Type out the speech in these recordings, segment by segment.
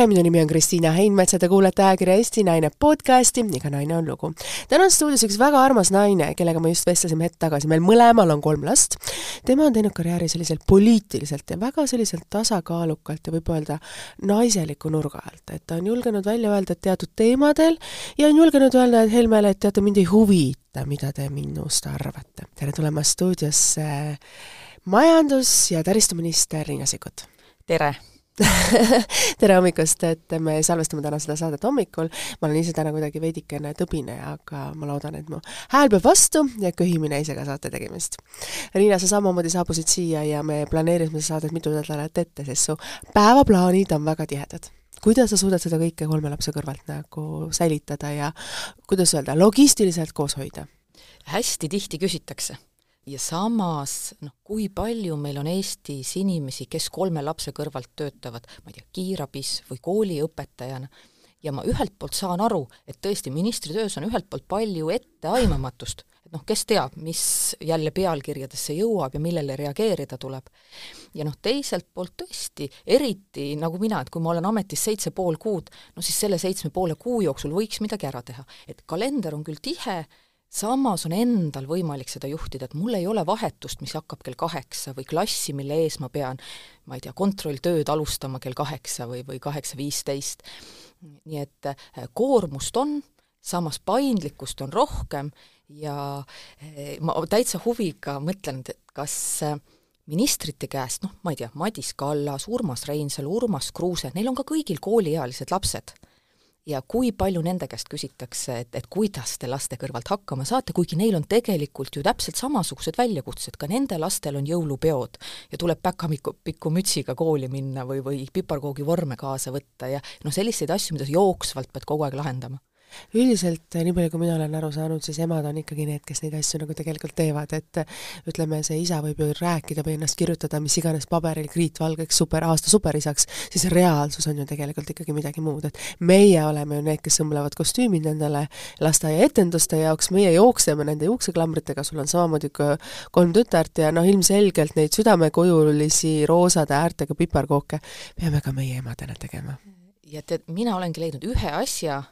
tere, minu nimi on Kristiina Heinmets ja te kuulete ajakirja Eesti Naine podcasti Iga naine on lugu. täna on stuudios üks väga armas naine, kellega me just vestlesime hetk tagasi, meil mõlemal on kolm last. tema on teinud karjääri selliselt poliitiliselt ja väga selliselt tasakaalukalt ja võib öelda naiseliku nurga alt, et ta on julgenud välja öelda teatud teemadel ja on julgenud öelda et Helmele, et teate, mind ei huvita, mida te minust arvate. tere tulemast stuudiosse majandus- ja taristuminister Riina Sikkut! tere! tere hommikust, et me salvestame täna seda saadet hommikul, ma olen ise täna kuidagi veidikene tõbine, aga ma loodan, et mu hääl peab vastu ja köhimine ise ka saate tegemist. Riina, sa samamoodi saabusid siia ja me planeerisime saadet mitu nädalat ette, sest su päevaplaanid on väga tihedad kuidas sa suudad seda kõike kolme lapse kõrvalt nagu säilitada ja kuidas öelda, logistiliselt koos hoida? hästi tihti küsitakse ja samas noh, kui palju meil on Eestis inimesi, kes kolme lapse kõrvalt töötavad, ma ei tea, kiirabis või kooliõpetajana, ja ma ühelt poolt saan aru, et tõesti, ministri töös on ühelt poolt palju etteaimamatust, et noh, kes teab, mis jälle pealkirjadesse jõuab ja millele reageerida tuleb. ja noh, teiselt poolt tõesti, eriti nagu mina, et kui ma olen ametis seitse pool kuud, no siis selle seitsme poole kuu jooksul võiks midagi ära teha. et kalender on küll tihe, samas on endal võimalik seda juhtida, et mul ei ole vahetust, mis hakkab kell kaheksa või klassi, mille ees ma pean, ma ei tea, kontrolltööd alustama kell kaheksa või, või kaheksa viisteist. nii et eh, koormust on, samas paindlikkust on rohkem ja eh, ma täitsa huviga mõtlen, et kas eh, ministrite käest, noh, ma ei tea, Madis Kallas, Urmas Reinsalu, Urmas Kruuse, neil on ka kõigil kooliealised lapsed ja kui palju nende käest küsitakse, et, et kuidas te laste kõrvalt hakkama saate, kuigi neil on tegelikult ju täpselt samasugused väljakutsed, ka nende lastel on jõulupeod ja tuleb päkapikku, pikku mütsiga kooli minna või, või piparkoogivorme kaasa võtta ja noh, selliseid asju, mida sa jooksvalt pead kogu aeg lahendama üldiselt, nii palju kui mina olen aru saanud, siis emad on ikkagi need, kes neid asju nagu tegelikult teevad, et ütleme, see isa võib ju rääkida või ennast kirjutada mis iganes paberil kriitvalgeks super, aasta superisaks, siis reaalsus on ju tegelikult ikkagi midagi muud, et meie oleme ju need, kes sõmblevad kostüümid nendele lasteaiaetenduste jaoks, meie jookseme nende juukseklambritega, sul on samamoodi kolm tütart ja noh, ilmselgelt neid südamekujulisi roosade äärtega piparkooke peame ka meie emadena tegema. ja tead, mina olengi leidnud ühe asja,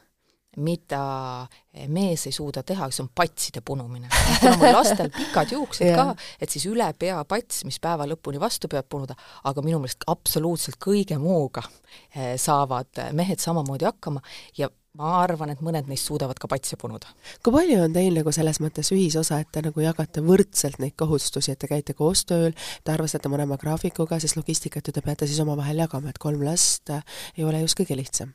mida mees ei suuda teha, see on patside punumine. kuna mul lastel pikad juuksed ka, et siis üle pea pats, mis päeva lõpuni vastu peab punuda, aga minu meelest absoluutselt kõige muuga eh, saavad mehed samamoodi hakkama ja ma arvan, et mõned neist suudavad ka patse punuda. kui palju on teil nagu selles mõttes ühisosa, et te nagu jagate võrdselt neid kohustusi, et te käite koos tööl, te arvestate mõlema graafikuga, sest logistikat ju te peate siis omavahel jagama, et kolm last ei ole just kõige lihtsam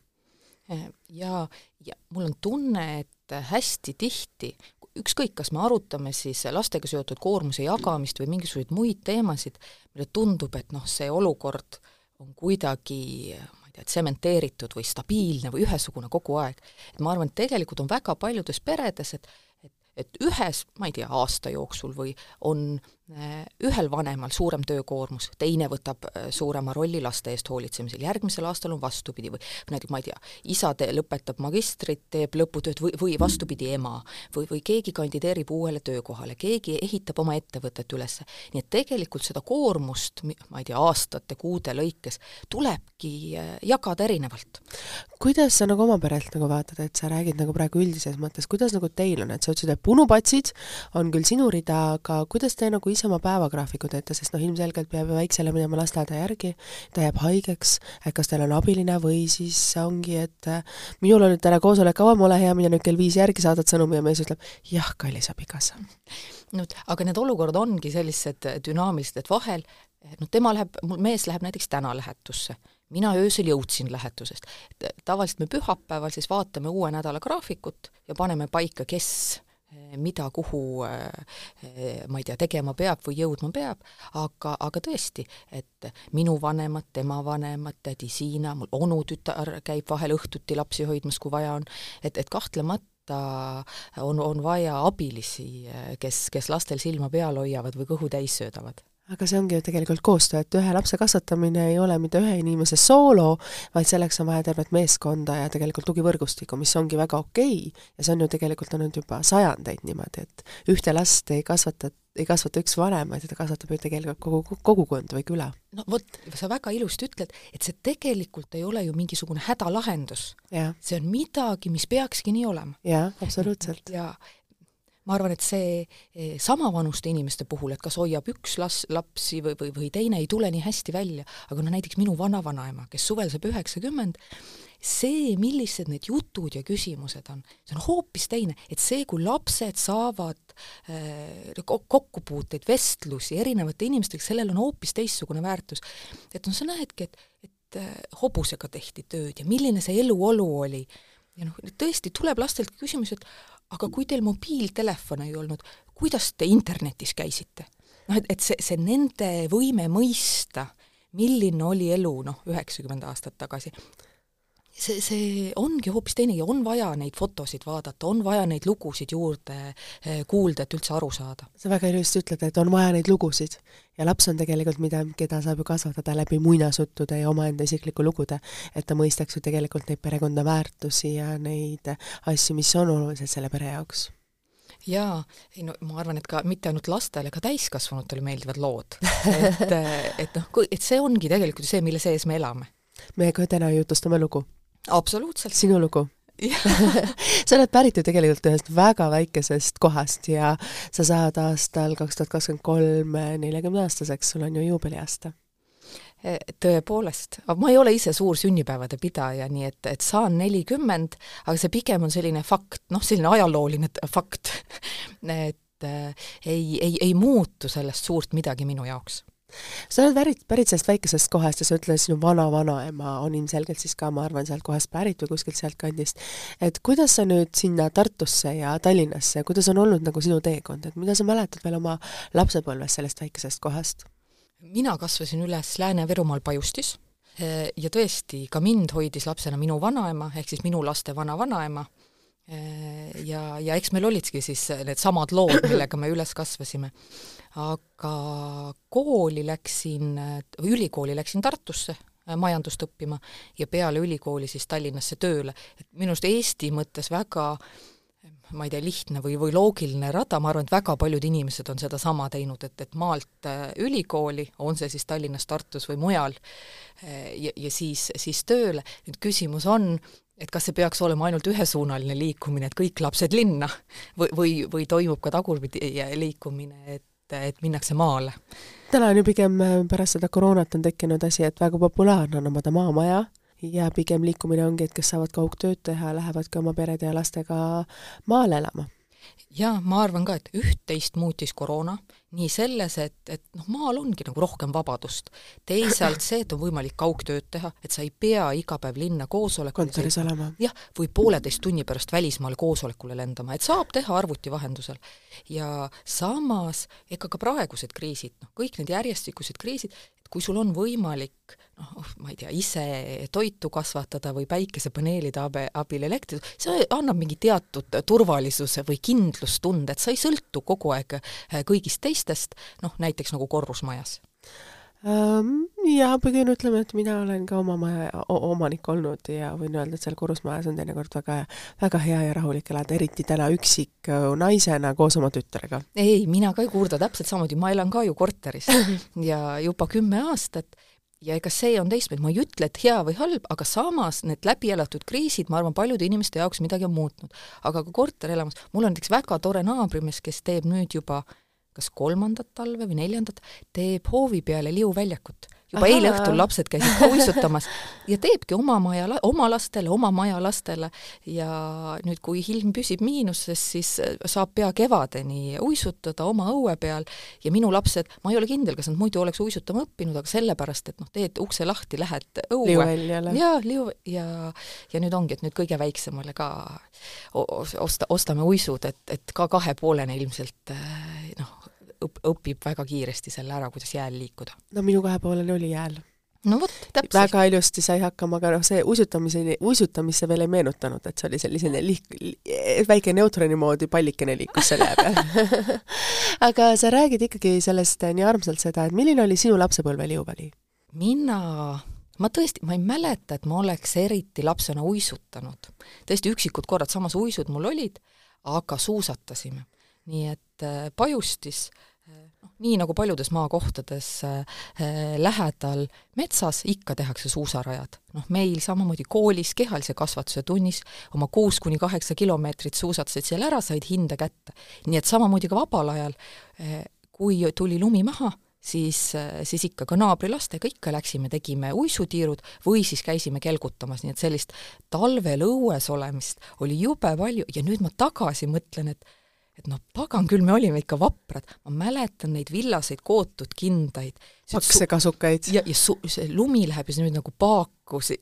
ja, ja mul on tunne, et hästi tihti, ükskõik, kas me arutame siis lastega seotud koormuse jagamist või mingisuguseid muid teemasid, meile tundub, et noh, see olukord on kuidagi ma ei tea, tsementeeritud või stabiilne või ühesugune kogu aeg. et ma arvan, et tegelikult on väga paljudes peredes, et et, et ühes, ma ei tea, aasta jooksul või on Äh, ühel vanemal suurem töökoormus, teine võtab äh, suurema rolli laste eest hoolitsemisel, järgmisel aastal on vastupidi või näiteks ma ei tea, isa te, lõpetab magistrit, teeb lõputööd või, või vastupidi, ema. või, või keegi kandideerib uuele töökohale, keegi ehitab oma ettevõtet üles. nii et tegelikult seda koormust, ma ei tea, aastate, kuude lõikes tulebki äh, jagada erinevalt. kuidas sa nagu oma perelt nagu vaatad, et sa räägid nagu praegu üldises mõttes, kuidas nagu teil on, et sa ütlesid, et punupatsid on küll sinu rida, aga kuidas te nagu ise oma päevagraafiku teete, sest noh, ilmselgelt peab ju väiksele minema lasteaeda järgi, ta jääb haigeks, et kas teil on abiline või siis ongi, et äh, minul on nüüd täna koosolek kaua, ole hea, mine nüüd kell viis järgi, saadad sõnumi ja mees ütleb jah, kallis abikaasa. no aga need olukorrad ongi sellised dünaamilised, et vahel noh, tema läheb, mul mees läheb näiteks täna lähetusse mina öösel jõudsin lähetusest. tavaliselt me pühapäeval siis vaatame uue nädala graafikut ja paneme paika, kes mida, kuhu eh, ma ei tea, tegema peab või jõudma peab, aga, aga tõesti, et minu vanemad, tema vanemad, tädi Siina, mul onutütar käib vahel õhtuti lapsi hoidmas, kui vaja on, et, et kahtlemata on, on vaja abilisi, kes, kes lastel silma peal hoiavad või kõhu täis söödavad aga see ongi ju tegelikult koostöö, et ühe lapse kasvatamine ei ole mitte ühe inimese soolo, vaid selleks on vaja tervet meeskonda ja tegelikult tugivõrgustikku, mis ongi väga okei okay. ja see on ju tegelikult olnud juba sajandeid niimoodi, et ühte last ei kasvata, ei kasvata üks vanem, vaid teda kasvatab ju tegelikult kogu kogukond või küla. no vot, sa väga ilusti ütled, et see tegelikult ei ole ju mingisugune hädalahendus. see on midagi, mis peakski nii olema. jah, absoluutselt. ja ma arvan, et see eh, samavanuste inimeste puhul, et kas hoiab üks las-, lapsi või, või, või teine, ei tule nii hästi välja, aga no näiteks minu vanavanaema, kes suvel saab üheksakümmend, see, millised need jutud ja küsimused on, see on hoopis teine, et see, kui lapsed saavad äh, kokkupuuteid, vestlusi erinevate inimestega, sellel on hoopis teistsugune väärtus. et noh, sa näedki, et, et äh, hobusega tehti tööd ja milline see eluolu oli. Ja noh, tõesti tuleb lastelt küsimus, et aga kui teil mobiiltelefone ei olnud, kuidas te internetis käisite? noh, et, et see, see nende võime mõista, milline oli elu noh, üheksakümmend aastat tagasi, see, see ongi hoopis teine ja on vaja neid fotosid vaadata, on vaja neid lugusid juurde eh, kuulda, et üldse aru saada. sa väga ilusti ütled, et on vaja neid lugusid ja laps on tegelikult mida, keda saab ju kasvatada läbi muinasjuttude ja omaenda isikliku lugude, et ta mõistaks ju tegelikult neid perekonna väärtusi ja neid asju, mis on olulised selle pere jaoks jaa, ei no ma arvan, et ka mitte ainult lastele, ka täiskasvanutele meeldivad lood. et, et noh, et see ongi tegelikult see, mille sees me elame. me ka täna jutustame lugu absoluutselt. sinu lugu. Sa oled pärit ju tegelikult ühest väga väikesest kohast ja sa saad aastal kaks tuhat kakskümmend kolm neljakümneaastaseks, sul on ju juubeliaasta. E, tõepoolest, ma ei ole ise suur sünnipäevade pidaja, nii et, et saan nelikümmend, aga see pigem on selline fakt, noh, selline ajalooline fakt. Et äh, ei, ei, ei muutu sellest suurt midagi minu jaoks sa oled pärit, pärit sellest väikesest kohast ja sa ütled, sinu vana-vanaema on ilmselgelt siis ka, ma arvan, sealt kohast pärit või kuskilt sealtkandist. et kuidas sa nüüd sinna Tartusse ja Tallinnasse, kuidas on olnud nagu sinu teekond, et mida sa mäletad veel oma lapsepõlvest sellest väikesest kohast? mina kasvasin üles Lääne-Virumaal Pajustis eh, ja tõesti, ka mind hoidis lapsena minu vanaema, ehk siis minu laste vana-vanaema, eh, ja, ja eks meil olidki siis needsamad lood, millega me üles kasvasime aga kooli läksin, ülikooli läksin Tartusse äh, majandust õppima ja peale ülikooli siis Tallinnasse tööle. et minu arust Eesti mõttes väga ma ei tea, lihtne või, või loogiline rada, ma arvan, et väga paljud inimesed on sedasama teinud, et, et maalt äh, ülikooli, on see siis Tallinnas, Tartus või mujal, äh, ja, ja siis, siis tööle, nüüd küsimus on, et kas see peaks olema ainult ühesuunaline liikumine, et kõik lapsed linna või, või, või toimub ka tagurpidi liikumine, et et minnakse maale. täna on ju pigem äh, pärast seda koroonat on tekkinud asi, et väga populaarne on omada maamaja ja pigem liikumine ongi, et kes saavad kaugtööd teha, lähevadki oma perede ja lastega maale elama jaa, ma arvan ka, et üht-teist muutis koroona, nii selles, et, et noh, maal ongi nagu rohkem vabadust. teisalt see, et on võimalik kaugtööd teha, et sa ei pea iga päev linna koosolekule kontoris olema. jah, või pooleteist tunni pärast välismaale koosolekule lendama, et saab teha arvuti vahendusel. ja samas, ega ka praegused kriisid, noh, kõik need järjestikused kriisid, kui sul on võimalik noh, ma ei tea, ise toitu kasvatada või päikesepaneelide abe, abil elektrit, see annab mingi teatud turvalisuse või kindlustunde, et sa ei sõltu kogu aeg äh, kõigist teistest, noh näiteks nagu korrusmajas ähm, Jah, ma pean ütlema, et mina olen ka oma maja omanik olnud ja võin öelda, et seal korrusmajas on teinekord väga, väga hea ja rahulik elada, eriti täna üksik äh, naisena koos oma tütrega. ei, mina ka ei kurda täpselt samamoodi, ma elan ka ju korteris ja juba kümme aastat ja ega see on teistpidi, ma ei ütle, et hea või halb, aga samas need läbi elatud kriisid, ma arvan, paljude inimeste jaoks midagi on muutnud. aga ka korterelamus, mul on näiteks väga tore naabrimees, kes teeb nüüd juba kas kolmandat talve või neljandat, teeb hoovi peale liuväljakut juba Aha. eile õhtul lapsed käisid uisutamas ja teebki oma maja, oma lastele, oma maja lastele ja nüüd, kui ilm püsib miinuses, siis äh, saab pea kevadeni uisutada oma õue peal ja minu lapsed, ma ei ole kindel, kas nad muidu oleks uisutama õppinud, aga sellepärast, et noh, teed ukse lahti, lähed õue. jaa, liu- ja, ja nüüd ongi, et nüüd kõige väiksemale ka osta, ostame uisud, et, et ka kahepoolene ilmselt noh, õp-, õpib väga kiiresti selle ära, kuidas jääl liikuda. no minu kahepoolene oli jääl no vot, täpselt. väga ilusti sai hakkama, aga noh, see uisutamiseni, uisutamisse veel ei meenutanud, et see oli selline liik-, väike neutroni moodi pallikene liikus selle peal aga sa räägid ikkagi sellest nii armsalt seda, et milline oli sinu lapsepõlve liuväli? mina, ma tõesti, ma ei mäleta, et ma oleks eriti lapsena uisutanud. tõesti, üksikud korrad, samas uisud mul olid, aga suusatasime. nii et äh, Pajustis äh, nii nagu paljudes maakohtades äh, lähedal metsas ikka tehakse suusarajad. noh, meil samamoodi koolis kehalise kasvatuse tunnis oma kuus kuni kaheksa kilomeetrit suusatasid seal ära, said hinde kätte. nii et samamoodi ka vabal ajal, äh, kui tuli lumi maha, siis, siis ikka ka naabrilastega ikka läksime, tegime uisutiirud või siis käisime kelgutamas, nii et sellist talvel õues olemist oli jube palju ja nüüd ma tagasi mõtlen, et et noh, pagan küll, me olime ikka vaprad, ma mäletan neid villaseid kootud kindaid. Pakse kasukaid. ja, ja su-, see lumi läheb ja see nüüd nagu paak pakkusi,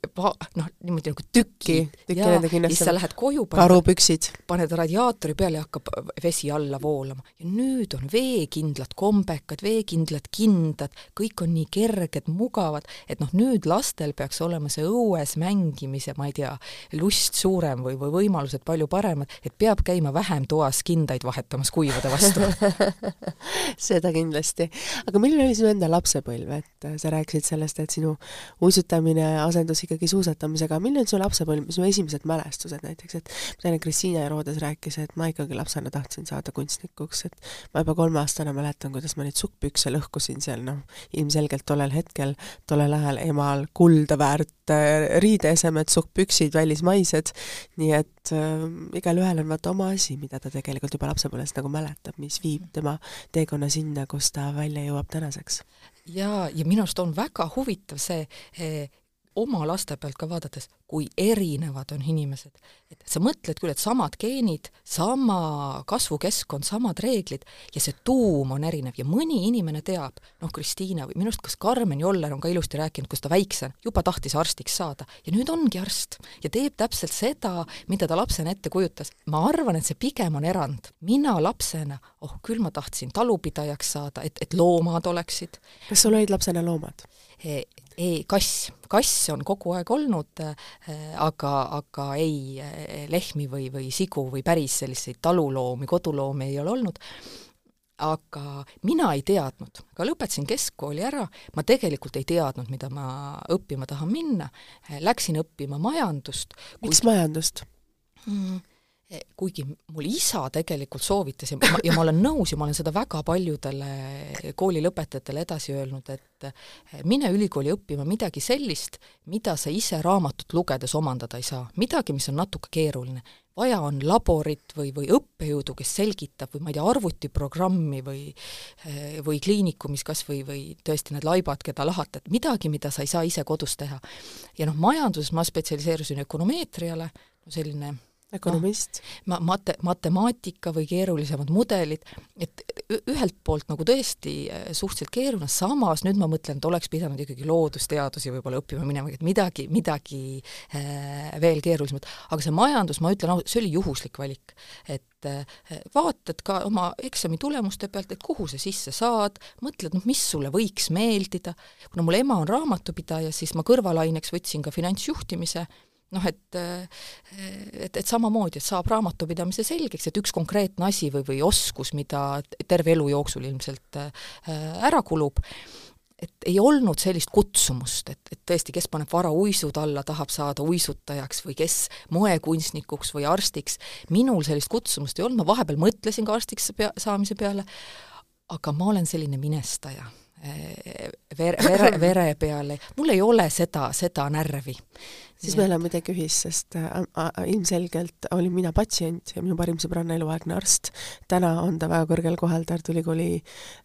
noh, niimoodi nagu tüki. tüki nende kindlasti. siis sa lähed koju, karupüksid. paned radiaatori peale ja hakkab vesi alla voolama. ja nüüd on veekindlad kombekad, veekindlad kindad, kõik on nii kerged, mugavad, et noh, nüüd lastel peaks olema see õues mängimise, ma ei tea, lust suurem või, või võimalused palju paremad, et peab käima vähem toas kindaid vahetamas kuivade vastu seda kindlasti. aga milline oli sinu enda lapsepõlv, et sa rääkisid sellest, et sinu uisutamine asendus ikkagi suusatamisega, milline on su lapsepõlv, sinu esimesed mälestused näiteks, et ma tean, et Kristiina Roodes rääkis, et ma ikkagi lapsena tahtsin saada kunstnikuks, et ma juba kolmeaastane mäletan, kuidas ma neid sukkpükse lõhkusin seal, noh, ilmselgelt tollel hetkel, tollel ajal emal kulda väärt äh, riideesemed, sukkpüksid, välismaised, nii et äh, igalühel on vaata oma asi, mida ta tegelikult juba lapsepõlvest nagu mäletab, mis viib tema teekonna sinna, kus ta välja jõuab tänaseks. Ja, ja minu arust on väga huvitav see eh, oma laste pealt ka vaadates, kui erinevad on inimesed. et sa mõtled küll, et samad geenid, sama kasvukeskkond, samad reeglid ja see tuum on erinev ja mõni inimene teab, noh, Kristiina või minu arust kas Karmen Joller on ka ilusti rääkinud, kus ta väiksem juba tahtis arstiks saada ja nüüd ongi arst ja teeb täpselt seda, mida ta lapsena ette kujutas. ma arvan, et see pigem on erand. mina lapsena, oh küll ma tahtsin talupidajaks saada, et, et loomad oleksid. kas sul olid lapsena loomad? Ei, kass, kass on kogu aeg olnud, äh, aga, aga ei äh, lehmi või, või sigu või päris selliseid taluloomi, koduloomi ei ole olnud. Aga mina ei teadnud, ka lõpetasin keskkooli ära, ma tegelikult ei teadnud, mida ma õppima tahan minna, läksin õppima majandust. miks majandust? Mm,? Kuigi mul isa tegelikult soovitas ja ma, ja ma olen nõus ja ma olen seda väga paljudele kooli lõpetajatele edasi öelnud, et mine ülikooli õppima midagi sellist, mida sa ise raamatut lugedes omandada ei saa, midagi, mis on natuke keeruline. vaja on laborit või, või õppejõudu, kes selgitab või ma ei tea, arvutiprogrammi või või kliinikumis kas või, või tõesti need laibad, keda lahatad, midagi, mida sa ei saa ise kodus teha. ja noh, majanduses ma spetsialiseerusin ökonomeetriale, selline ökonomist no,. ma-, mate-, matemaatika või keerulisemad mudelid, et ühelt poolt nagu tõesti äh, suhteliselt keeruline, samas nüüd ma mõtlen, et oleks pidanud ikkagi loodusteadusi võib-olla õppima minema, et midagi, midagi äh, veel keerulisemat. aga see majandus, ma ütlen ausalt, see oli juhuslik valik. et äh, vaatad ka oma eksami tulemuste pealt, et kuhu sa sisse saad, mõtled, noh, mis sulle võiks meeldida, kuna mul ema on raamatupidaja, siis ma kõrvalaineks võtsin ka finantsjuhtimise noh, et et, et samamoodi, et saab raamatupidamise selgeks, et üks konkreetne asi või, või oskus, mida terve elu jooksul ilmselt äh, ära kulub, et ei olnud sellist kutsumust, et, et tõesti, kes paneb varauisud alla, tahab saada uisutajaks või kes moekunstnikuks või arstiks, minul sellist kutsumust ei olnud, ma vahepeal mõtlesin ka arstiks pea, saamise peale, aga ma olen selline minestaja vere, vere, vere peale, mul ei ole seda, seda närvi. siis meil on midagi ühist, sest äh, ilmselgelt olin mina patsient ja minu parim sõbranna eluaegne arst. täna on ta väga kõrgel kohal Tartu Ülikooli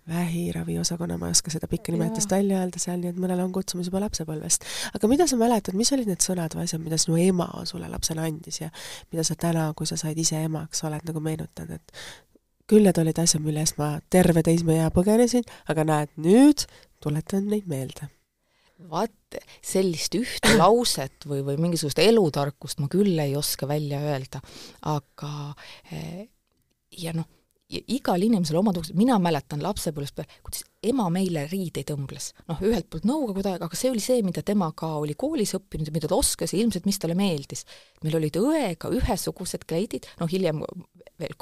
vähiraviosakonna, ma ei oska seda pikka nimetust välja öelda seal, nii et mõnel on kutsumus juba lapsepõlvest. aga mida sa mäletad, mis olid need sõnad või asjad, mida sinu ema sulle lapsena andis ja mida sa täna, kui sa said ise emaks, oled nagu meenutanud, et küll need olid asjad, mille eest ma terve teismeea põgenesin, aga näed, nüüd tuletan neid meelde. vaat, sellist ühte lauset või, või mingisugust elutarkust ma küll ei oska välja öelda, aga eh, ja noh, igal inimesel oma tugevused, mina mäletan lapsepõlvest kuidas ema meile riideid õmbles. noh, ühelt poolt Nõukogude aeg, aga see oli see, mida tema ka oli koolis õppinud ja mida ta oskas ja ilmselt, mis talle meeldis. meil olid õega ühesugused kleidid, noh hiljem veel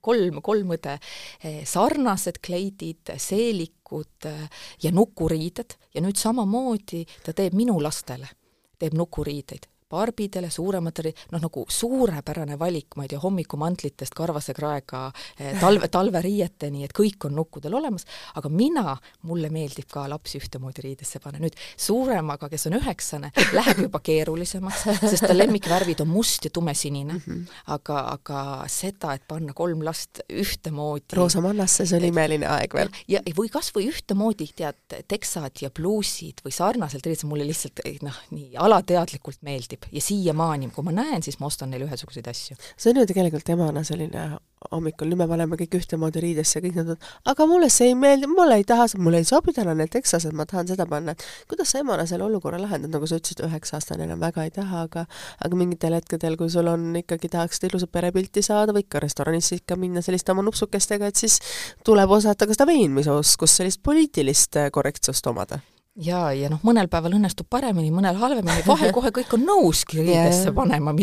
kolm, kolm õde, eh, sarnased kleidid, seelikud eh, ja nukuriided. Ja nüüd samamoodi ta teeb minu lastele, teeb nukuriideid barbidele, suurematele, noh nagu suurepärane valik, ma ei tea, hommikumantlitest karvase kraega eh, talve, talveriieteni, et kõik on nukkudel olemas, aga mina, mulle meeldib ka lapsi ühtemoodi riidesse panna. nüüd suuremaga, kes on üheksane, läheb juba keerulisemaks, sest ta lemmikvärvid on must ja tumesinine mm. -hmm. aga, aga seda, et panna kolm last ühtemoodi roosa mannasse, see oli imeline aeg veel. ja, või kas või ühtemoodi, tead, teksad ja pluusid või sarnaselt riided, mulle lihtsalt noh, nii alateadlikult meeldib meeldib ja siiamaani, kui ma näen, siis ma ostan neile ühesuguseid asju. see on ju tegelikult emana selline hommikul, nüüd me paneme kõik ühtemoodi riidesse, kõik nad on, aga mulle see ei meeldi, mulle ei taha, mulle ei sobi täna need teksased, ma tahan seda panna. kuidas sa emana selle olukorra lahendad, nagu sa ütlesid, üheksa-aastane enam väga ei taha, aga aga mingitel hetkedel, kui sul on ikkagi, tahaks ilusat perepilti saada või ikka restoranisse ikka minna selliste oma nupsukestega, et siis tuleb osata ka seda veenmisoskust, sellist poliitilist korrektsust omada ja, ja noh, mõnel päeval õnnestub paremini, mõnel halvemini, vahel kohe kõik on nõuski riidesse yeah. panema,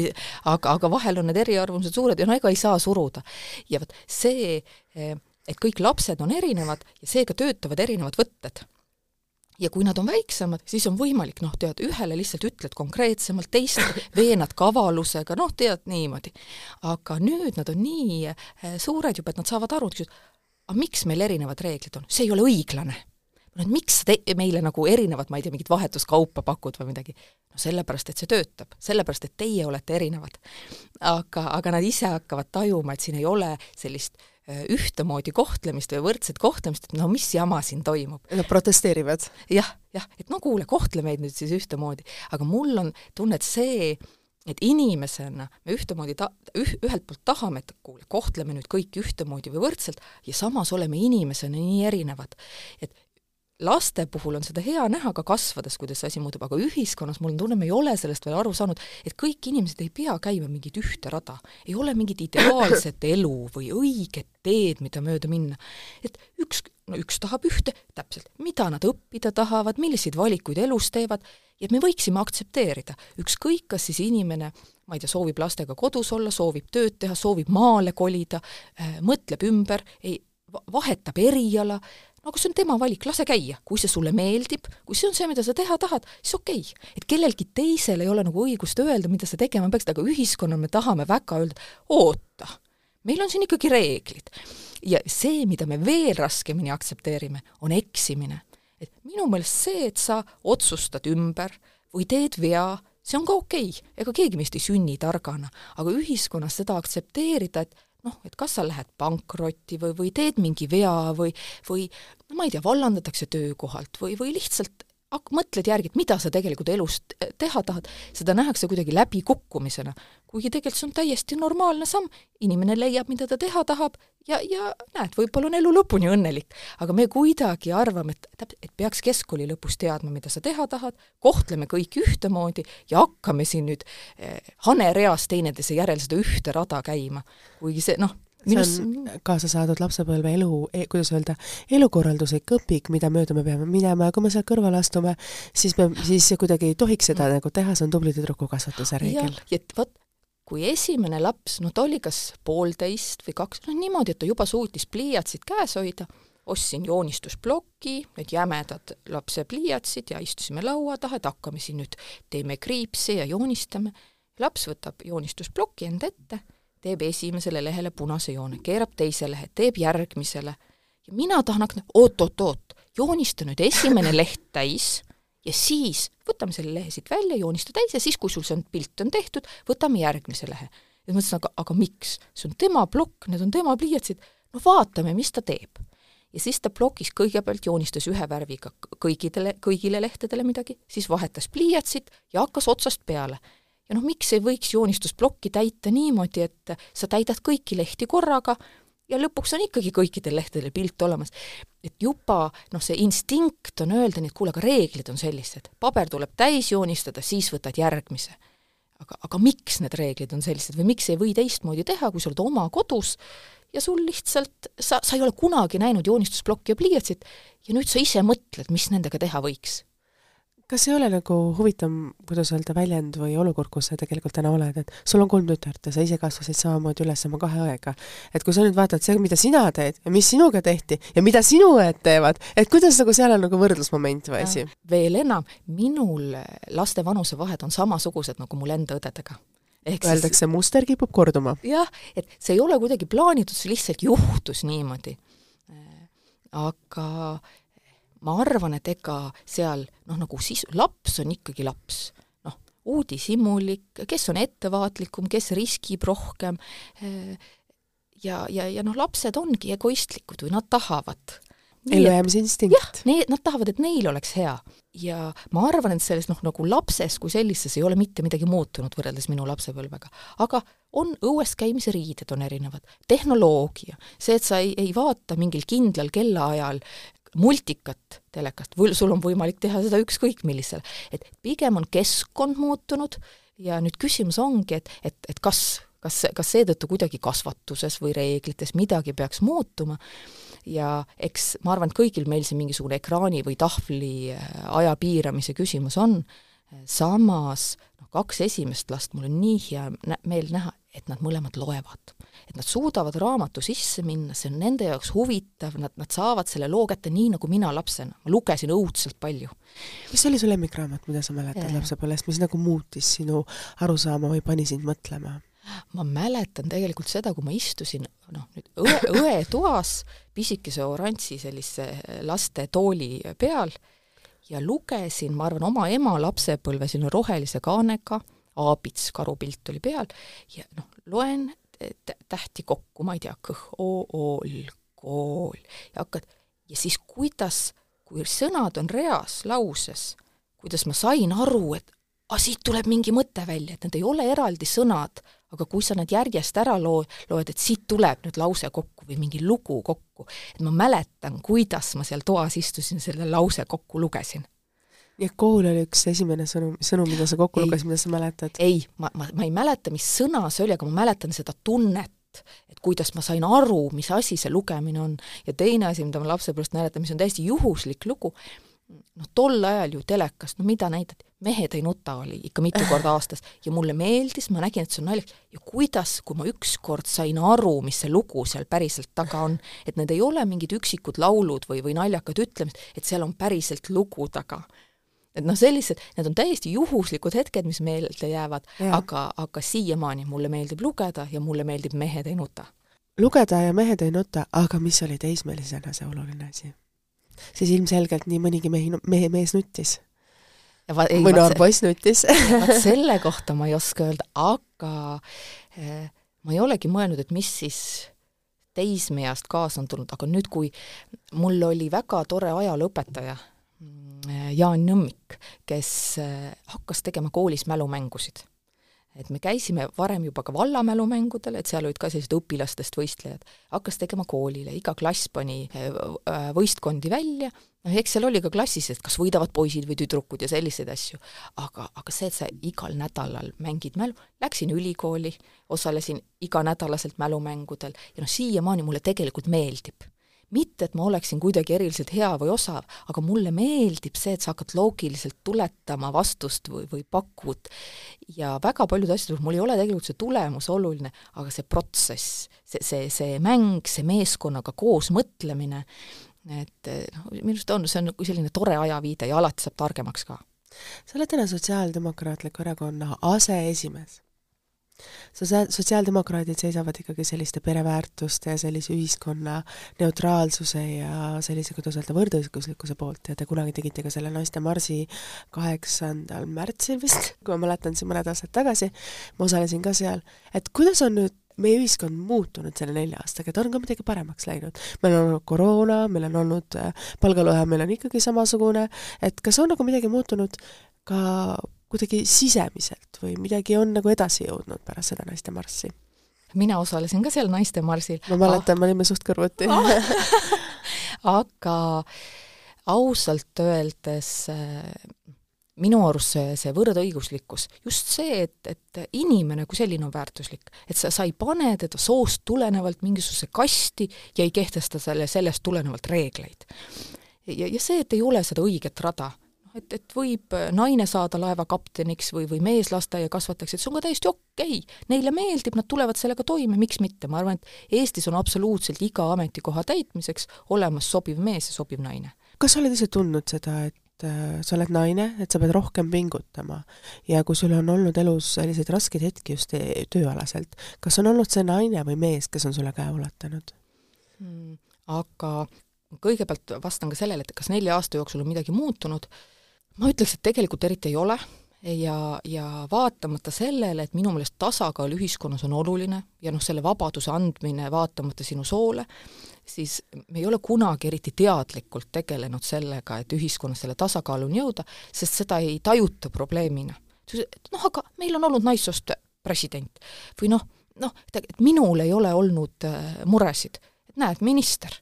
aga, aga vahel on need eriarvamused suured ja no ega ei saa suruda. ja vot see, et kõik lapsed on erinevad ja seega töötavad erinevad võtted ja kui nad on väiksemad, siis on võimalik, noh, tead, ühele lihtsalt ütled konkreetsemalt, teist veenad kavalusega, noh, tead, niimoodi. aga nüüd nad on nii eh, suured juba, et nad saavad aru, et aga miks meil erinevad reeglid on, see ei ole õiglane no et miks te-, meile nagu erinevat, ma ei tea, mingit vahetuskaupa pakud või midagi. no sellepärast, et see töötab, sellepärast, et teie olete erinevad. aga, aga nad ise hakkavad tajuma, et siin ei ole sellist äh, ühtemoodi kohtlemist või võrdset kohtlemist, et no mis jama siin toimub. Nad protesteerivad ja,? jah, jah, et no kuule, kohtle meid nüüd siis ühtemoodi. aga mul on tunne, et see, et inimesena me ühtemoodi ta-, üh-, ühelt poolt tahame, et kuule, kohtleme nüüd kõiki ühtemoodi või võrdselt ja samas oleme inimesena nii erinevad. et laste puhul on seda hea näha ka kasvades, kuidas see asi muutub, aga ühiskonnas mul on tunne, me ei ole sellest veel aru saanud, et kõik inimesed ei pea käima mingit ühte rada, ei ole mingit ideaalset elu või õiget teed, mida mööda minna. et üks, no üks tahab ühte, täpselt, mida nad õppida tahavad, milliseid valikuid elus teevad, ja me võiksime aktsepteerida, ükskõik, kas siis inimene ma ei tea, soovib lastega kodus olla, soovib tööd teha, soovib maale kolida äh,, mõtleb ümber, ei, vahetab eriala, aga see on tema valik, lase käia, kui see sulle meeldib, kui see on see, mida sa teha tahad, siis okei okay.. et kellelgi teisel ei ole nagu õigust öelda, mida sa tegema peaksid, aga ühiskonnal me tahame väga öelda, oota, meil on siin ikkagi reeglid. ja see, mida me veel raskemini aktsepteerime, on eksimine. et minu meelest see, et sa otsustad ümber või teed vea, see on ka okei okay., ega keegi meist ei sünni targana, aga ühiskonnas seda aktsepteerida, et noh, et kas sa lähed pankrotti või, või teed mingi vea või, või no ma ei tea, vallandatakse töökohalt või, või lihtsalt mõtled järgi, et mida sa tegelikult elus teha tahad, seda nähakse kuidagi läbikukkumisena. Kuigi tegelikult see on täiesti normaalne samm, inimene leiab, mida ta teha tahab ja, ja näed, võib-olla on elu lõpuni õnnelik. aga me kuidagi arvame, et täp-, et peaks keskkooli lõpus teadma, mida sa teha tahad, kohtleme kõiki ühtemoodi ja hakkame siin nüüd eh, hanereas teineteise järel seda ühte rada käima. kuigi see noh, Minus... see on kaasa saadud lapsepõlve elu e,, kuidas öelda, elukorralduslik õpik, mida mööda me peame minema ja kui me sealt kõrvale astume, siis me, siis kuidagi ei tohiks seda nagu teha, see on tubli tüdruku kasvatuse reegel. et vot, kui esimene laps, no ta oli kas poolteist või kaks, no niimoodi, et ta juba suutis pliiatsit käes hoida, ostsin joonistusplokki, need jämedad lapse pliiatsid ja istusime laua taha, et hakkame siin nüüd, teeme kriipsi ja joonistame. laps võtab joonistusplokki enda ette teeb esimesele lehele punase joone, keerab teise lehe, teeb järgmisele ja mina tahan hakata, oot-oot-oot, joonista nüüd esimene leht täis ja siis võtame selle lehe siit välja, joonista täis ja siis, kui sul see on, pilt on tehtud, võtame järgmise lehe. ja ma mõtlesin, aga, aga miks? see on tema plokk, need on tema pliiatsid, no vaatame, mis ta teeb. ja siis ta plokis kõigepealt joonistas ühe värviga kõigidele, kõigile lehtedele midagi, siis vahetas pliiatsit ja hakkas otsast peale ja noh, miks ei võiks joonistusplokki täita niimoodi, et sa täidad kõiki lehti korraga ja lõpuks on ikkagi kõikidel lehtedel pilt olemas. et juba noh, see instinkt on öelda nii, et kuule, aga reeglid on sellised, paber tuleb täis joonistada, siis võtad järgmise. aga, aga miks need reeglid on sellised või miks ei või teistmoodi teha, kui sa oled oma kodus ja sul lihtsalt, sa, sa ei ole kunagi näinud joonistusplokki ja pliiatsit ja nüüd sa ise mõtled, mis nendega teha võiks kas ei ole nagu huvitav, kuidas öelda, väljend või olukord, kus sa tegelikult täna oled, et sul on kolm tütart ja sa ise kasvasid samamoodi üles oma kahe õega. et kui sa nüüd vaatad see, mida sina teed ja mis sinuga tehti ja mida sinu õed teevad, et kuidas nagu seal on nagu võrdlusmoment või asi? veel enam, minul laste vanusevahed on samasugused nagu mul enda õdedega ehk öeldakse siis..., muster kipub korduma. jah, et see ei ole kuidagi plaanitud, see lihtsalt juhtus niimoodi. aga ma arvan, et ega seal noh, nagu siis laps on ikkagi laps, noh, uudishimulik, kes on ettevaatlikum, kes riskib rohkem, ja, ja, ja noh, lapsed ongi egoistlikud või nad tahavad ellujäämise instinkt. jah, need, nad tahavad, et neil oleks hea. ja ma arvan, et selles noh, nagu lapses kui sellises ei ole mitte midagi muutunud võrreldes minu lapsepõlvega. aga on õues käimise riided on erinevad, tehnoloogia, see, et sa ei, ei vaata mingil kindlal kellaajal multikat telekast. Sul on võimalik teha seda ükskõik millisel, et pigem on keskkond muutunud ja nüüd küsimus ongi, et, et, et kas, kas, kas seetõttu kuidagi kasvatuses või reeglites midagi peaks muutuma. Ja eks ma arvan, et kõigil meil see mingisugune ekraani või tahvli äh, aja piiramise küsimus on, samas noh, kaks esimest last, mul on nii hea meel näha, et nad mõlemad loevad. Et nad suudavad raamatu sisse minna, see on nende jaoks huvitav, nad, nad saavad selle loo kätte nii, nagu mina lapsena, ma lugesin õudselt palju. mis oli su lemmikraamat, mida sa mäletad lapsepõlvest, mis nagu muutis sinu arusaama või pani sind mõtlema? ma mäletan tegelikult seda, kui ma istusin noh, nüüd õe, õetoas pisikese oranži sellise lastetooli peal ja lugesin, ma arvan, oma ema lapsepõlve selline rohelise kaanega, aabits karupilt oli peal ja noh, loen tähti kokku, ma ei tea, kõh, oo, ool, kool ja hakkad ja siis kuidas, kui sõnad on reas lauses, kuidas ma sain aru, et aga siit tuleb mingi mõte välja, et need ei ole eraldi sõnad, aga kui sa need järjest ära loo-, loed, et siit tuleb nüüd lause kokku või mingi lugu kokku, et ma mäletan, kuidas ma seal toas istusin, selle lause kokku lugesin. Nii et kool oli üks esimene sõnum, sõnum, mida sa kokku lugesid, mida sa mäletad? ei, ma, ma, ma ei mäleta, mis sõna see oli, aga ma mäletan seda tunnet, et kuidas ma sain aru, mis asi see lugemine on. ja teine asi, mida ma lapsepõlvest mäletan, mis on täiesti juhuslik lugu, noh, tol ajal ju telekast, no mida näidati, Mehed ei nuta oli ikka mitu korda aastas ja mulle meeldis, ma nägin, et see on naljakas ja kuidas, kui ma ükskord sain aru, mis see lugu seal päriselt taga on, et need ei ole mingid üksikud laulud või, või naljakad ütlemised, et seal on päriselt lugu taga. Et noh, sellised, need on täiesti juhuslikud hetked, mis meelde jäävad, aga, aga siiamaani mulle meeldib lugeda ja mulle meeldib Mehed ei nuta. lugeda ja Mehed ei nuta, aga mis oli teismelisena see oluline asi? siis ilmselgelt nii mõnigi mehi, mehe mees nuttis. või noor poiss nuttis vaat selle kohta ma ei oska öelda, aga eh, ma ei olegi mõelnud, et mis siis teismeeast kaasa on tulnud, aga nüüd, kui mul oli väga tore ajalooõpetaja, Jaan Nõmmik, kes eh, hakkas tegema koolis mälumängusid. Et me käisime varem juba ka vallamälumängudel, et seal olid ka sellised õpilastest võistlejad, hakkas tegema koolile, iga klass pani äh, äh, võistkondi välja, noh eks seal oli ka klassis, et kas võidavad poisid või tüdrukud ja selliseid asju, aga, aga see, et sa igal nädalal mängid mälu, läksin ülikooli, osalesin iganädalaselt mälumängudel ja noh, siiamaani mulle tegelikult meeldib mitte, et ma oleksin kuidagi eriliselt hea või osav, aga mulle meeldib see, et sa hakkad loogiliselt tuletama vastust või, või pakud ja väga paljude asjade puhul mul ei ole tegelikult see tulemus oluline, aga see protsess, see, see, see mäng, see meeskonnaga koos mõtlemine, et noh, minu arust on, see on nagu selline tore ajaviide ja alati saab targemaks ka. sa oled täna Sotsiaaldemokraatliku Erakonna aseesimees sotsiaaldemokraadid seisavad ikkagi selliste pereväärtuste sellise ühiskonna neutraalsuse ja sellise, kuidas öelda, võrdõiguslikkuse poolt. Ja te kunagi tegite ka selle naiste marsi kaheksandal märtsil vist, kui ma mäletan, siin mõned aastad tagasi, ma osalesin ka seal, et kuidas on nüüd meie ühiskond muutunud selle nelja aastaga, et on ka midagi paremaks läinud. meil on olnud koroona, meil on olnud äh, palgalõhe, meil on ikkagi samasugune, et kas on nagu midagi muutunud ka kuidagi sisemiselt või midagi on nagu edasi jõudnud pärast seda naistemarssi? mina osalesin ka seal naistemarsil. ma mäletan ah., me olime suht kõrvuti ah. aga ausalt öeldes äh, minu arust see, see võrdõiguslikkus, just see, et, et inimene kui selline on väärtuslik. et sa, sa ei pane teda soost tulenevalt mingisugusesse kasti ja ei kehtesta selle, sellest tulenevalt reegleid. ja, ja see, et ei ole seda õiget rada, et, et võib naine saada laevakapteniks või, või mees lasteaiakasvatajaks, et see on ka täiesti okei okay.. Neile meeldib, nad tulevad sellega toime, miks mitte, ma arvan, et Eestis on absoluutselt iga ametikoha täitmiseks olemas sobiv mees ja sobiv naine. kas sa oled ise tundnud seda, et et äh, sa oled naine, et sa pead rohkem pingutama. ja kui sul on olnud elus selliseid raskeid hetki just tööalaselt, kas on olnud see naine või mees, kes on sulle käe ulatanud hmm,? aga kõigepealt vastan ka sellele, et kas nelja aasta jooksul on midagi muutunud, ma ütleks, et tegelikult eriti ei ole ja, ja vaatamata sellele, et minu meelest tasakaal ühiskonnas on oluline ja noh, selle vabaduse andmine vaatamata sinu soole, siis me ei ole kunagi eriti teadlikult tegelenud sellega, et ühiskonnas selle tasakaaluni jõuda, sest seda ei tajuta probleemina. noh, aga meil on olnud naissoost president või noh, noh, et minul ei ole olnud äh, muresid, et näed, minister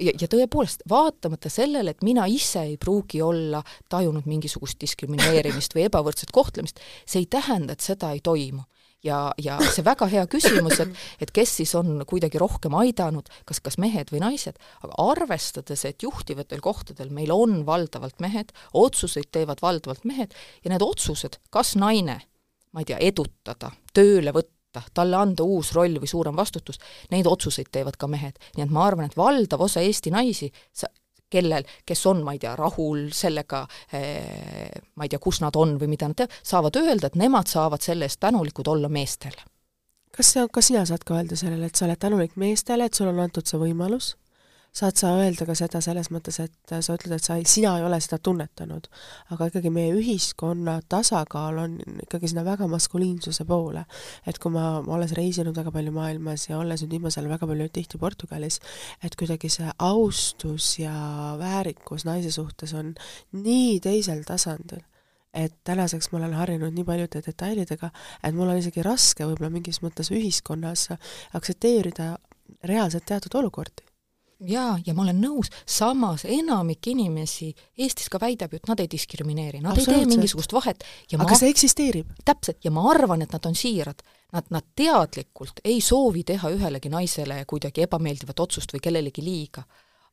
ja, ja tõepoolest, vaatamata sellele, et mina ise ei pruugi olla tajunud mingisugust diskrimineerimist või ebavõrdset kohtlemist, see ei tähenda, et seda ei toimu. ja, ja see väga hea küsimus, et, et kes siis on kuidagi rohkem aidanud, kas, kas mehed või naised, aga arvestades, et juhtivatel kohtadel meil on valdavalt mehed, otsuseid teevad valdavalt mehed ja need otsused, kas naine ma ei tea, edutada, tööle võtta, võtta, talle anda uus roll või suurem vastutus, neid otsuseid teevad ka mehed. nii et ma arvan, et valdav osa Eesti naisi, sa, kellel, kes on, ma ei tea, rahul sellega eh,, ma ei tea, kus nad on või mida nad teevad, saavad öelda, et nemad saavad selle eest tänulikud olla meestele. kas sa, ka sina saad ka öelda sellele, et sa oled tänulik meestele, et sul on antud see võimalus? Saad sa öelda ka seda selles mõttes, et sa ütled, et sa ei, sina ei ole seda tunnetanud, aga ikkagi meie ühiskonna tasakaal on ikkagi sinna väga maskuliinsuse poole. et kui ma, olles reisinud väga palju maailmas ja olles nüüd viimasel väga palju tihti Portugalis, et kuidagi see austus ja väärikus naise suhtes on nii teisel tasandil. Et tänaseks ma olen harjunud nii paljude detailidega, et mul on isegi raske võib-olla mingis mõttes ühiskonnas aktsepteerida reaalselt teatud olukordi jaa, ja ma olen nõus, samas enamik inimesi Eestis ka väidab ju, et nad ei diskrimineeri, nad ei tee mingisugust vahet ja aga ma, see eksisteerib? täpselt, ja ma arvan, et nad on siirad. Nad, nad teadlikult ei soovi teha ühelegi naisele kuidagi ebameeldivat otsust või kellelegi liiga.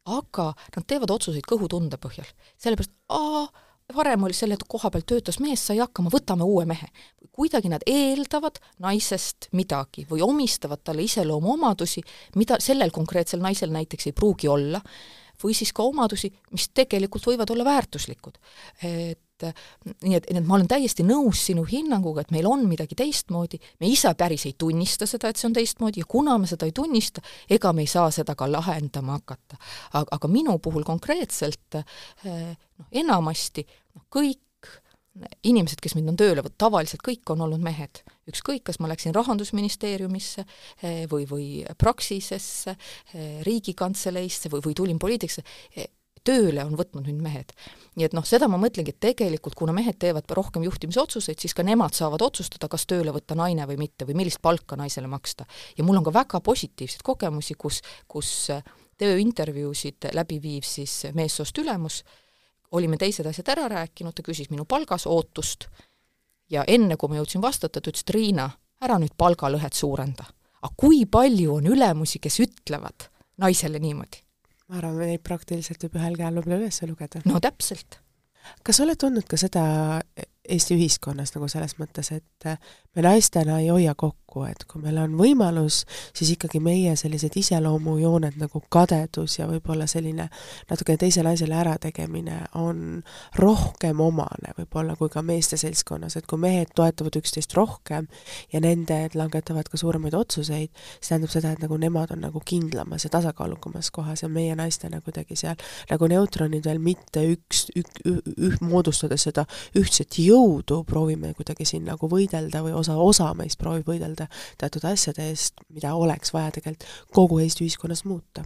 aga nad teevad otsuseid kõhutunde põhjal. sellepärast, aa, varem oli selle koha peal töötas mees, sai hakkama, võtame uue mehe. kuidagi nad eeldavad naisest midagi või omistavad talle iseloomuomadusi, mida sellel konkreetsel naisel näiteks ei pruugi olla, või siis ka omadusi, mis tegelikult võivad olla väärtuslikud. et nii et, nii et ma olen täiesti nõus sinu hinnanguga, et meil on midagi teistmoodi, me ise päris ei tunnista seda, et see on teistmoodi ja kuna me seda ei tunnista, ega me ei saa seda ka lahendama hakata. aga, aga minu puhul konkreetselt eh, noh, enamasti noh, kõik inimesed, kes mind on tööle võtnud, tavaliselt kõik on olnud mehed. ükskõik, kas ma läksin Rahandusministeeriumisse eh, või, või Praxisesse, eh, Riigikantseleisse või, või tulin poliitikasse, tööle on võtnud nüüd mehed. nii et noh, seda ma mõtlengi, et tegelikult kuna mehed teevad rohkem juhtimisotsuseid, siis ka nemad saavad otsustada, kas tööle võtta naine või mitte või millist palka naisele maksta. ja mul on ka väga positiivseid kogemusi, kus, kus tööintervjuusid läbi viiv siis meessoost ülemus, olime teised asjad ära rääkinud, ta küsis minu palgas ootust ja enne, kui ma jõudsin vastata, ta ütles, et Riina, ära nüüd palgalõhet suurenda. aga kui palju on ülemusi, kes ütlevad naisele niimoodi? Ma arvan, neid praktiliselt võib ühel käel võib-olla üles lugeda. no täpselt. kas sa oled tundnud ka seda Eesti ühiskonnas nagu selles mõttes, et me naistena ei hoia kokku, et kui meil on võimalus, siis ikkagi meie sellised iseloomujooned nagu kadedus ja võib-olla selline natukene teise naisele ärategemine on rohkem omane võib-olla kui ka meeste seltskonnas, et kui mehed toetavad üksteist rohkem ja nended langetavad ka suuremaid otsuseid, see tähendab seda, et nagu nemad on nagu kindlamas ja tasakaalukamas kohas ja meie naistena kuidagi seal nagu neutronid veel mitte üks, ük, ük, moodustades seda ühtset jõudu, jõudu proovime kuidagi siin nagu võidelda või osa, osa meist proovib võidelda teatud asjade eest, mida oleks vaja tegelikult kogu Eesti ühiskonnas muuta.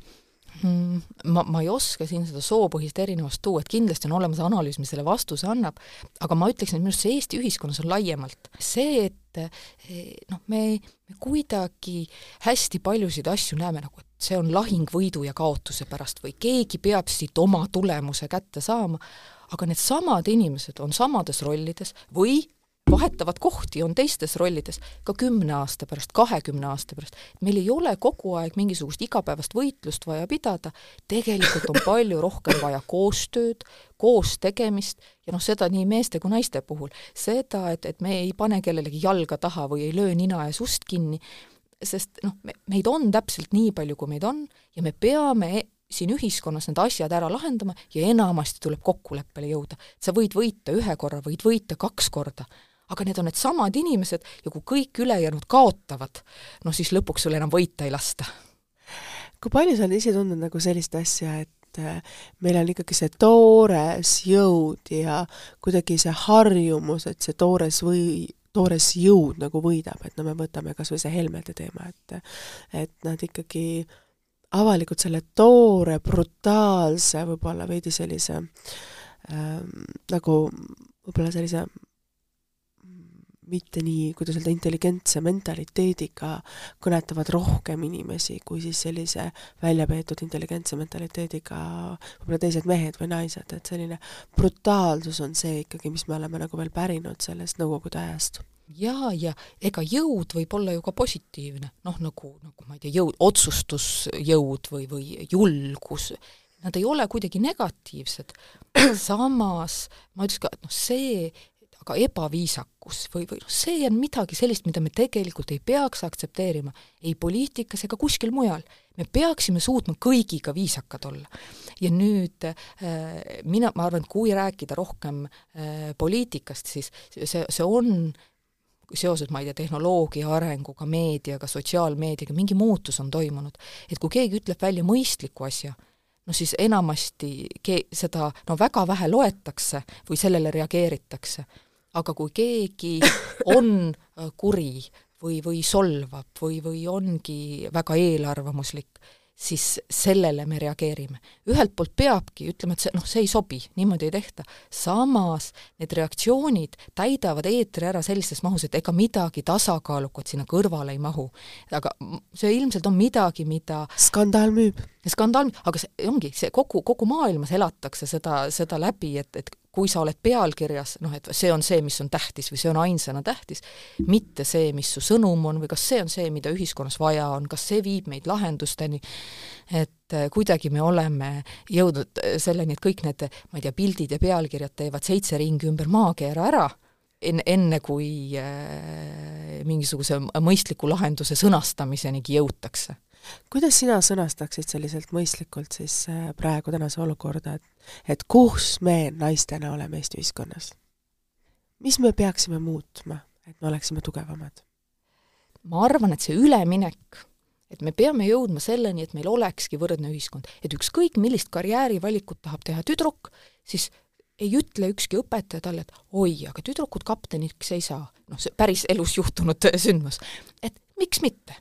Hmm, ma, ma ei oska siin seda soopõhist erinevust tuua, et kindlasti on olemas analüüs, mis selle vastuse annab, aga ma ütleksin, et minu arust see Eesti ühiskonnas on laiemalt. See, et eh, noh, me, me kuidagi hästi paljusid asju näeme nagu, et see on lahing võidu ja kaotuse pärast või keegi peab siit oma tulemuse kätte saama, aga needsamad inimesed on samades rollides või vahetavad kohti, on teistes rollides ka kümne aasta pärast, kahekümne aasta pärast. meil ei ole kogu aeg mingisugust igapäevast võitlust vaja pidada, tegelikult on palju rohkem vaja koostööd, koos tegemist ja noh, seda nii meeste kui naiste puhul. seda, et, et me ei pane kellelegi jalga taha või ei löö nina ees ust kinni, sest noh, me, meid on täpselt nii palju, kui meid on ja me peame siin ühiskonnas need asjad ära lahendama ja enamasti tuleb kokkuleppele jõuda. sa võid võita ühe korra, võid võita kaks korda, aga need on needsamad inimesed ja kui kõik ülejäänud kaotavad, no siis lõpuks sul enam võita ei lasta. kui palju sa oled ise tundnud nagu sellist asja, et äh, meil on ikkagi see toores jõud ja kuidagi see harjumus, et see toores või toores jõud nagu võidab, et no me võtame kas või see Helmede teema, et et nad ikkagi avalikult selle toore, brutaalse, võib-olla veidi sellise ähm, nagu võib-olla sellise mitte nii, kuidas öelda, intelligentse mentaliteediga kõnetavad rohkem inimesi kui siis sellise väljapeetud intelligentse mentaliteediga võib-olla teised mehed või naised, et selline brutaalsus on see ikkagi, mis me oleme nagu veel pärinud sellest Nõukogude ajast jaa, ja ega jõud võib olla ju ka positiivne, noh nagu, nagu ma ei tea, jõud, otsustusjõud või, või julgus, nad ei ole kuidagi negatiivsed, samas ma ütleks ka, et noh, see, ka ebaviisakus või, või noh, see on midagi sellist, mida me tegelikult ei peaks aktsepteerima ei poliitikas ega kuskil mujal. me peaksime suutma kõigiga viisakad olla. ja nüüd äh, mina, ma arvan, et kui rääkida rohkem äh, poliitikast, siis see, see on seoses, ma ei tea, tehnoloogia arenguga, meediaga, sotsiaalmeediaga, mingi muutus on toimunud. et kui keegi ütleb välja mõistliku asja, no siis enamasti ke-, seda no väga vähe loetakse või sellele reageeritakse aga kui keegi on äh, kuri või, või solvab või, või ongi väga eelarvamuslik, siis sellele me reageerime. ühelt poolt peabki ütlema, et see, noh, see ei sobi, niimoodi ei tehta. samas need reaktsioonid täidavad eetri ära sellises mahus, et ega midagi tasakaalukat sinna kõrvale ei mahu. aga see ilmselt on midagi, mida skandaal müüb. skandaal, aga see ongi, see kogu, kogu maailmas elatakse seda, seda läbi, et, et kui sa oled pealkirjas, noh et see on see, mis on tähtis või see on ainsana tähtis, mitte see, mis su sõnum on või kas see on see, mida ühiskonnas vaja on, kas see viib meid lahendusteni, et äh, kuidagi me oleme jõudnud äh, selleni, et kõik need, ma ei tea, pildid ja pealkirjad teevad seitse ringi ümber maakeera ära, enne, enne kui äh, mingisuguse mõistliku lahenduse sõnastamisenigi jõutakse kuidas sina sõnastaksid selliselt mõistlikult siis äh, praegu tänase olukorda, et et kus me naistena oleme Eesti ühiskonnas? mis me peaksime muutma, et me oleksime tugevamad? ma arvan, et see üleminek, et me peame jõudma selleni, et meil olekski võrdne ühiskond, et ükskõik, millist karjäärivalikut tahab teha tüdruk, siis ei ütle ükski õpetaja talle, et oi, aga tüdrukud kapteniks ei saa. noh, see päris elus juhtunud sündmus. et miks mitte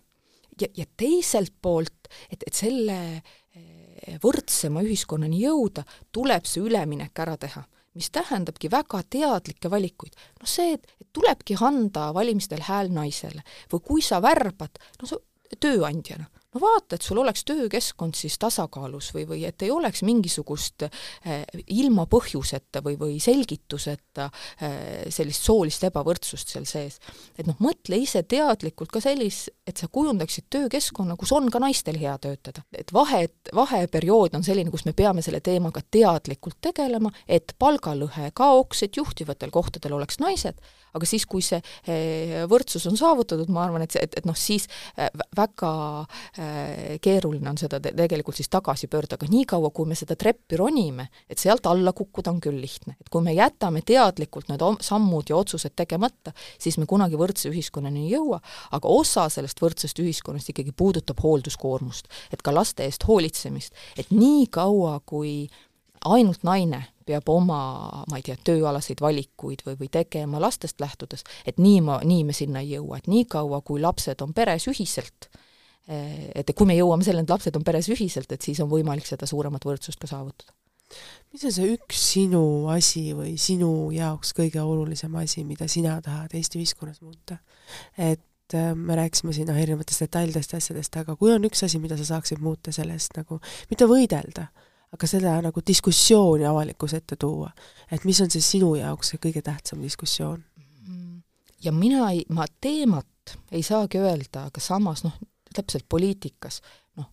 ja, ja teiselt poolt, et, et selle eh, võrdsema ühiskonnani jõuda, tuleb see üleminek ära teha mis tähendabki väga teadlikke valikuid. noh see, et, tulebki anda valimistel hääl naisele või kui sa värbad, no sa tööandjana, no vaata, et sul oleks töökeskkond siis tasakaalus või, või et ei oleks mingisugust äh, ilma põhjuseta või, või selgituseta äh, sellist soolist ebavõrdsust seal sees. et noh, mõtle ise teadlikult ka sellis-, et sa kujundaksid töökeskkonna, kus on ka naistel hea töötada. et vahe, vaheperiood on selline, kus me peame selle teemaga teadlikult tegelema, et palgalõhe kaoks, et juhtivatel kohtadel oleks naised, aga siis, kui see eh, võrdsus on saavutatud, ma arvan, et see, et, et noh, siis eh, väga eh, keeruline on seda te tegelikult siis tagasi pöörda, aga niikaua, kui me seda treppi ronime, et sealt alla kukkuda on küll lihtne. et kui me jätame teadlikult need sammud ja otsused tegemata, siis me kunagi võrdse ühiskonnani ei jõua, aga osa sellest võrdsest ühiskonnast ikkagi puudutab hoolduskoormust, et ka laste eest hoolitsemist, et nii kaua, kui ainult naine peab oma, ma ei tea, tööalaseid valikuid või, või tegema lastest lähtudes, et nii ma, nii me sinna ei jõua, et niikaua, kui lapsed on peres ühiselt, et kui me jõuame selleni, et lapsed on peres ühiselt, et siis on võimalik seda suuremat võrdsust ka saavutada. mis on see üks sinu asi või sinu jaoks kõige olulisem asi, mida sina tahad Eesti ühiskonnas muuta? et eh, me rääkisime siin noh, erinevatest detailidest ja asjadest, aga kui on üks asi, mida sa saaksid muuta sellest nagu, mitte võidelda, aga seda nagu diskussiooni avalikkuse ette tuua. et mis on siis sinu jaoks see kõige tähtsam diskussioon? ja mina ei, ma teemat ei saagi öelda, aga samas noh, täpselt poliitikas, noh,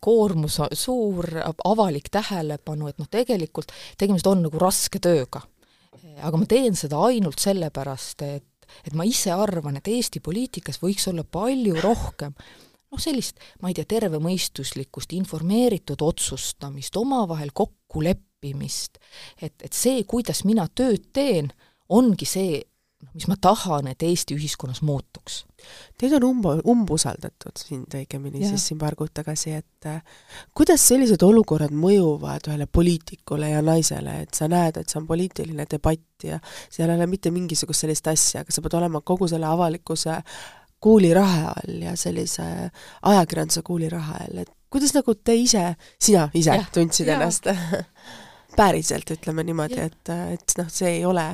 koormus on suur, avalik tähelepanu, et noh, tegelikult tegemist on nagu raske tööga. aga ma teen seda ainult sellepärast, et, et ma ise arvan, et Eesti poliitikas võiks olla palju rohkem noh, sellist, ma ei tea, tervemõistuslikkust, informeeritud otsustamist, omavahel kokkuleppimist, et, et see, kuidas mina tööd teen, ongi see, noh, mis ma tahan, et Eesti ühiskonnas muutuks. Teid on umb-, umbusaldatud sind õigemini ja. siis siin paar kuud tagasi, et äh, kuidas sellised olukorrad mõjuvad ühele poliitikule ja naisele, et sa näed, et see on poliitiline debatt ja seal ei ole mitte mingisugust sellist asja, aga sa pead olema kogu selle avalikkuse kuulirahe all ja sellise ajakirjanduse kuulirahe all, et kuidas nagu te ise, sina ise ja, tundsid ja. ennast päriselt, ütleme niimoodi, et, et noh, see ei ole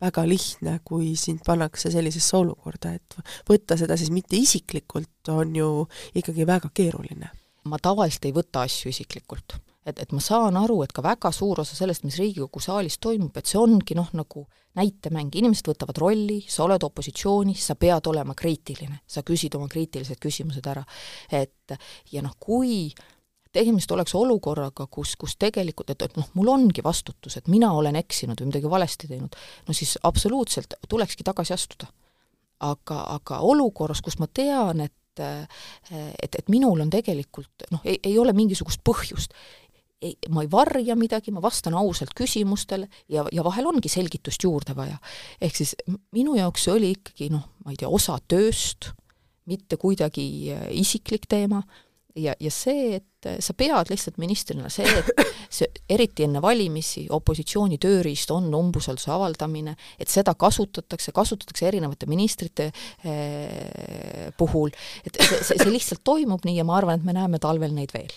väga lihtne, kui sind pannakse sellisesse olukorda, et võtta seda siis mitte isiklikult, on ju ikkagi väga keeruline. ma tavaliselt ei võta asju isiklikult. et, et ma saan aru, et ka väga suur osa sellest, mis Riigikogu saalis toimub, et see ongi noh, nagu näitemäng, inimesed võtavad rolli, sa oled opositsioonis, sa pead olema kriitiline, sa küsid oma kriitilised küsimused ära. et ja noh, kui tegemist oleks olukorraga, kus, kus tegelikult, et, et noh, mul ongi vastutus, et mina olen eksinud või midagi valesti teinud, no siis absoluutselt tulekski tagasi astuda. aga, aga olukorras, kus ma tean, et et, et minul on tegelikult noh, ei, ei ole mingisugust põhjust, ei, ma ei varja midagi, ma vastan ausalt küsimustele ja, ja vahel ongi selgitust juurde vaja. ehk siis minu jaoks see oli ikkagi noh, ma ei tea, osa tööst, mitte kuidagi isiklik teema ja, ja see, et sa pead lihtsalt ministrina, see, et see, eriti enne valimisi, opositsiooni tööriist on umbusalduse avaldamine, et seda kasutatakse, kasutatakse erinevate ministrite eh, puhul, et see, see, see lihtsalt toimub nii ja ma arvan, et me näeme talvel neid veel.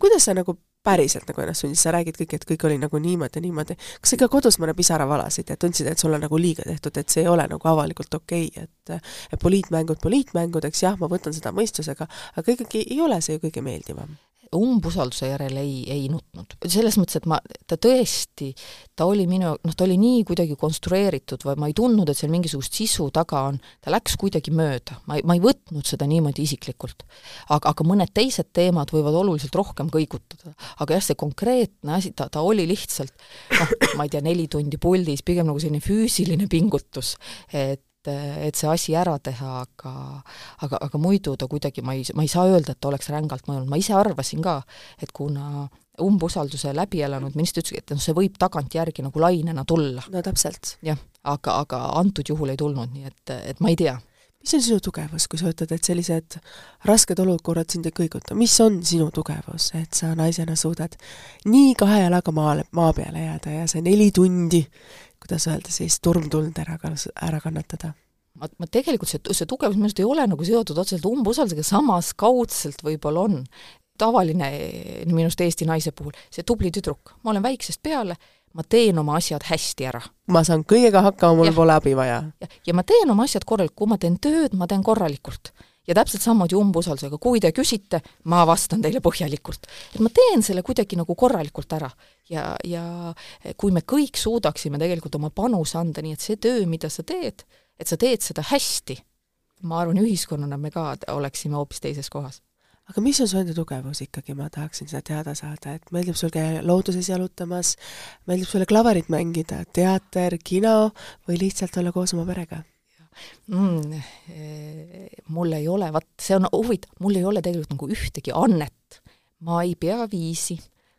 kuidas sa nagu päriselt nagu ennast tundsid, sa räägid kõik, et kõik oli nagu niimoodi, niimoodi. kas sa ikka kodus mõne pisara valasid ja tundsid, et sul on nagu liiga tehtud, et see ei ole nagu avalikult okei okay,, et et poliitmängud poliitmängudeks, jah, ma võtan seda mõistusega, aga ikkagi ei ole see ju kõige meeldivam umbusalduse järele ei, ei nutnud. selles mõttes, et ma, ta tõesti, ta oli minu, noh, ta oli nii kuidagi konstrueeritud või ma ei tundnud, et seal mingisugust sisu taga on, ta läks kuidagi mööda, ma ei, ma ei võtnud seda niimoodi isiklikult. aga, aga mõned teised teemad võivad oluliselt rohkem kõigutada. aga jah, see konkreetne asi, ta, ta oli lihtsalt noh, ma ei tea, neli tundi puldis, pigem nagu selline füüsiline pingutus, et et see asi ära teha, aga aga, aga muidu ta kuidagi, ma ei, ma ei saa öelda, et ta oleks rängalt mõjunud, ma ise arvasin ka, et kuna umbusalduse läbi elanud minister ütles, et noh, see võib tagantjärgi nagu lainena tulla. no täpselt. jah, aga, aga antud juhul ei tulnud, nii et, et ma ei tea mis on sinu tugevus, kui sa ütled, et sellised rasked olukorrad sind ei kõiguta, mis on sinu tugevus, et sa naisena suudad nii kahe jalaga maale, maa peale jääda ja see neli tundi kuidas öelda siis, turmtuld ära, ära kannatada? ma, ma tegelikult see, see tugevus minu arust ei ole nagu seotud otseselt umbusaldusega, samas kaudselt võib-olla on. tavaline minu arust Eesti naise puhul, see tubli tüdruk, ma olen väiksest peale, ma teen oma asjad hästi ära. ma saan kõigega hakkama, mul ja, pole abi vaja. ja ma teen oma asjad korralikult, kui ma teen tööd, ma teen korralikult ja täpselt samamoodi umbusaldusega, kui te küsite, ma vastan teile põhjalikult. et ma teen selle kuidagi nagu korralikult ära. ja, ja kui me kõik suudaksime tegelikult oma panuse anda, nii et see töö, mida sa teed, et sa teed seda hästi, ma arvan, ühiskonnana me ka oleksime hoopis teises kohas aga mis on su enda tugevus ikkagi, ma tahaksin seda teada saada, et meeldib sul käia looduses jalutamas, meeldib sulle klaverit mängida, teater, kino või lihtsalt olla koos oma perega? Mm,? mul ei ole, vaat see on huvitav, mul ei ole tegelikult nagu ühtegi annet. ma ei pea viisi,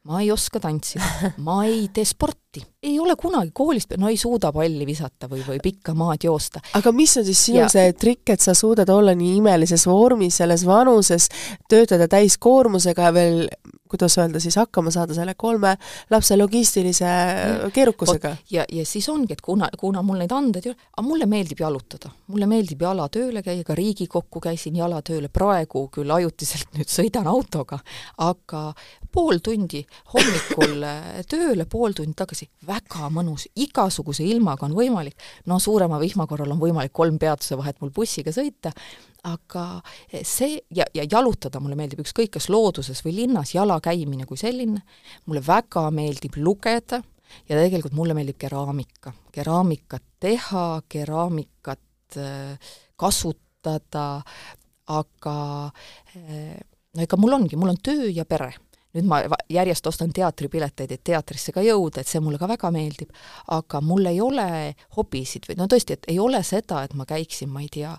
ma ei oska tantsida, ma ei tee sporti, ei ole kunagi koolist, no ei suuda palli visata või, või pikka maad joosta. aga mis on siis sinu ja... see trikk, et sa suudad olla nii imelises vormis selles vanuses, töötada täiskoormusega veel kuidas öelda siis, hakkama saada selle kolme lapse logistilise keerukusega. ja, ja siis ongi, et kuna, kuna mul neid andeid ei ole, aga mulle meeldib jalutada. mulle meeldib jala tööle käia, ka Riigikokku käisin jala tööle, praegu küll ajutiselt nüüd sõidan autoga, aga pool tundi hommikul tööle, pool tundi tagasi, väga mõnus, igasuguse ilmaga on võimalik, no suurema vihma korral on võimalik kolm peatuse vahet mul bussiga sõita, aga see ja, ja jalutada mulle meeldib ükskõik kas looduses või linnas, jala käimine kui selline, mulle väga meeldib lugeda ja tegelikult mulle meeldib keraamika. keraamikat teha, keraamikat äh, kasutada, aga äh, no ega mul ongi, mul on töö ja pere nüüd ma järjest ostan teatripileteid, et teatrisse ka jõuda, et see mulle ka väga meeldib, aga mul ei ole hobisid või no tõesti, et ei ole seda, et ma käiksin, ma ei tea,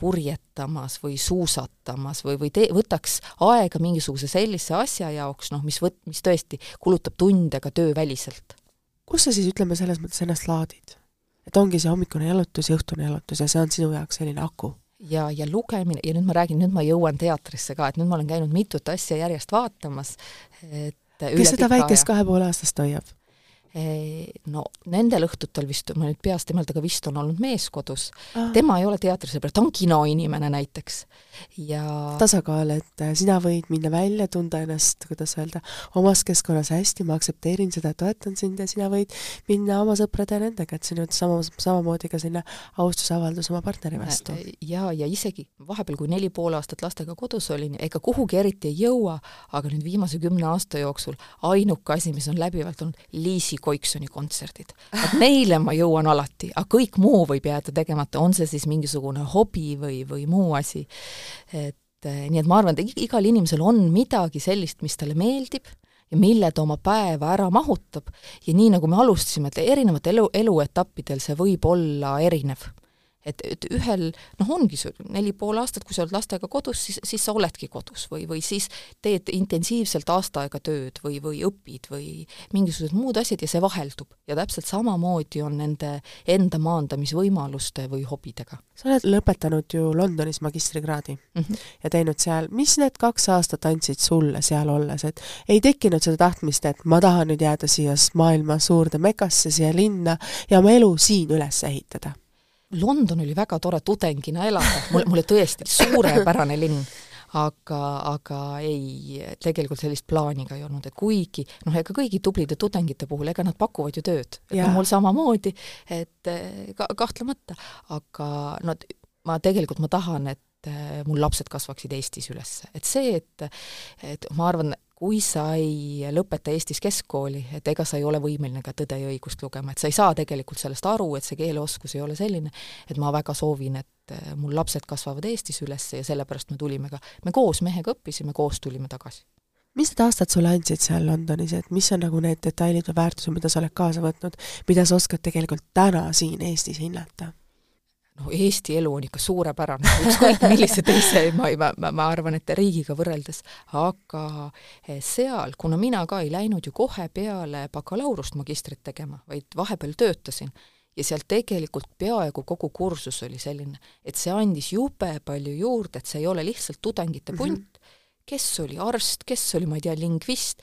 purjetamas või suusatamas või, või tee, võtaks aega mingisuguse sellise asja jaoks, noh, mis võt-, mis tõesti kulutab tunde ka tööväliselt. kus sa siis, ütleme, selles mõttes ennast laadid? et ongi see hommikune jalutus ja õhtune jalutus ja see on sinu jaoks selline aku? Ja, ja lugemine ja nüüd ma räägin, nüüd ma jõuan teatrisse ka, et nüüd ma olen käinud mitut asja järjest vaatamas, et kes seda väikest kahe poole aastast hoiab? No nendel õhtutel vist, ma nüüd peast ei mäleta, aga vist on olnud mees kodus. Ah.. tema ei ole teatrisõber, ta on kinoinimene näiteks. Ja tasakaal, et äh, sina võid minna välja, tunda ennast, kuidas öelda, omas keskkonnas hästi, ma aktsepteerin seda, toetan sind ja sina võid minna oma sõprade ja nendega, et see on sama, samamoodi ka selline austusavaldus oma partneri vastu. ja, ja isegi vahepeal, kui neli pool aastat lastega kodus olin, ega kuhugi eriti ei jõua, aga nüüd viimase kümne aasta jooksul ainuke asi, mis on läbivalt olnud, Liisi Koiksoni kontserdid. et neile ma jõuan alati, aga kõik muu võib jääda tegemata, on see siis mingisugune hobi või, või muu asi. et eh, nii et ma arvan, et igal inimesel on midagi sellist, mis talle meeldib ja mille ta oma päeva ära mahutab ja nii, nagu me alustasime, et erinevatel elu, eluetappidel see võib olla erinev et, et ühel noh, ongi sul neli pool aastat, kui sa oled lastega kodus, siis, siis sa oledki kodus või, või siis teed intensiivselt aasta aega tööd või, või õpid või mingisugused muud asjad ja see vaheldub. ja täpselt samamoodi on nende enda maandamisvõimaluste või hobidega. sa oled lõpetanud ju Londonis magistrikraadi mm -hmm. ja teinud seal, mis need kaks aastat andsid sulle seal olles, et ei tekkinud seda tahtmist, et ma tahan nüüd jääda siia maailma suurde mekasse, siia linna ja oma elu siin üles ehitada London oli väga tore tudengina elada, mulle, mulle tõesti suurepärane linn, aga, aga ei, tegelikult sellist plaani ka ei olnud, et kuigi noh, ega kõigi tublide tudengite puhul, ega nad pakuvad ju tööd, ega mul samamoodi, et eh, ka kahtlemata, aga no ma tegelikult, ma tahan, et eh, mul lapsed kasvaksid Eestis üles, et see, et et ma arvan, kui sa ei lõpeta Eestis keskkooli, et ega sa ei ole võimeline ka Tõde ja õigust lugema, et sa ei saa tegelikult sellest aru, et see keeleoskus ei ole selline, et ma väga soovin, et äh, mul lapsed kasvavad Eestis üles ja sellepärast me tulime ka, me koos mehega õppisime, koos tulime tagasi mis need aastad sulle andsid seal Londonis, et mis on nagu need detailid või väärtused, mida sa oled kaasa võtnud, mida sa oskad tegelikult täna siin Eestis hinnata? Noh, Eesti elu on ikka suurepärane, ükskõik millise teise, ma, ma, ma, ma arvan, et riigiga võrreldes, aga eh, seal, kuna mina ka ei läinud ju kohe peale bakalaureust magistrit tegema, vaid vahepeal töötasin, ja seal tegelikult peaaegu kogu kursus oli selline, et see andis jube palju juurde, et see ei ole lihtsalt tudengite mhm. punt mm, -hmm. kes oli arst, kes oli, ma ei tea, lingvist,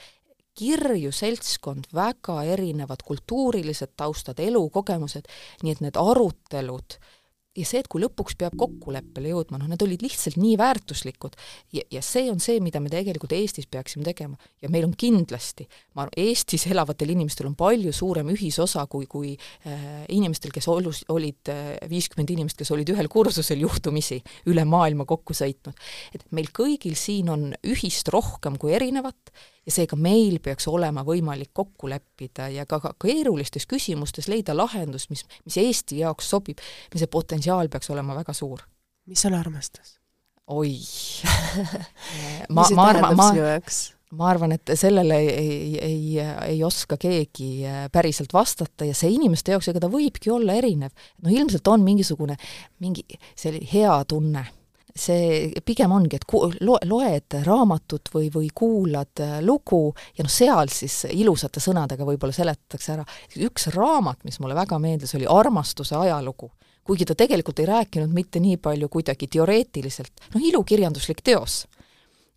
kirju seltskond, väga erinevad kultuurilised taustad, elukogemused, nii et need arutelud äh, ja see, et kui lõpuks peab kokkuleppele jõudma, noh, need olid lihtsalt nii väärtuslikud ja, ja see on see, mida me tegelikult Eestis peaksime tegema. ja meil on kindlasti, ma arvan, Eestis elavatel inimestel on palju suurem ühisosa kui, kui äh, inimestel, kes olus, olid äh, viiskümmend inimest, kes olid ühel kursusel juhtumisi üle maailma kokku sõitnud. et meil kõigil siin on ühist rohkem kui erinevat ja seega meil peaks olema võimalik kokku leppida ja ka, ka keerulistes küsimustes leida lahendus, mis, mis Eesti jaoks sobib, see potentsiaal peaks olema väga suur. mis on armastus? oi ma, ma arvan, ma, ma arvan, et sellele ei, ei, ei, ei oska keegi äh, päriselt vastata ja see inimeste jaoks, ega ta võibki olla erinev. no ilmselt on mingisugune, mingi selline hea tunne see pigem ongi, et ku-, loe, loed raamatut või, või kuulad äh, lugu ja noh, seal siis ilusate sõnadega võib-olla seletatakse ära. üks raamat, mis mulle väga meeldis, oli Armastuse ajalugu. kuigi ta tegelikult ei rääkinud mitte nii palju kuidagi teoreetiliselt, noh, ilukirjanduslik teos.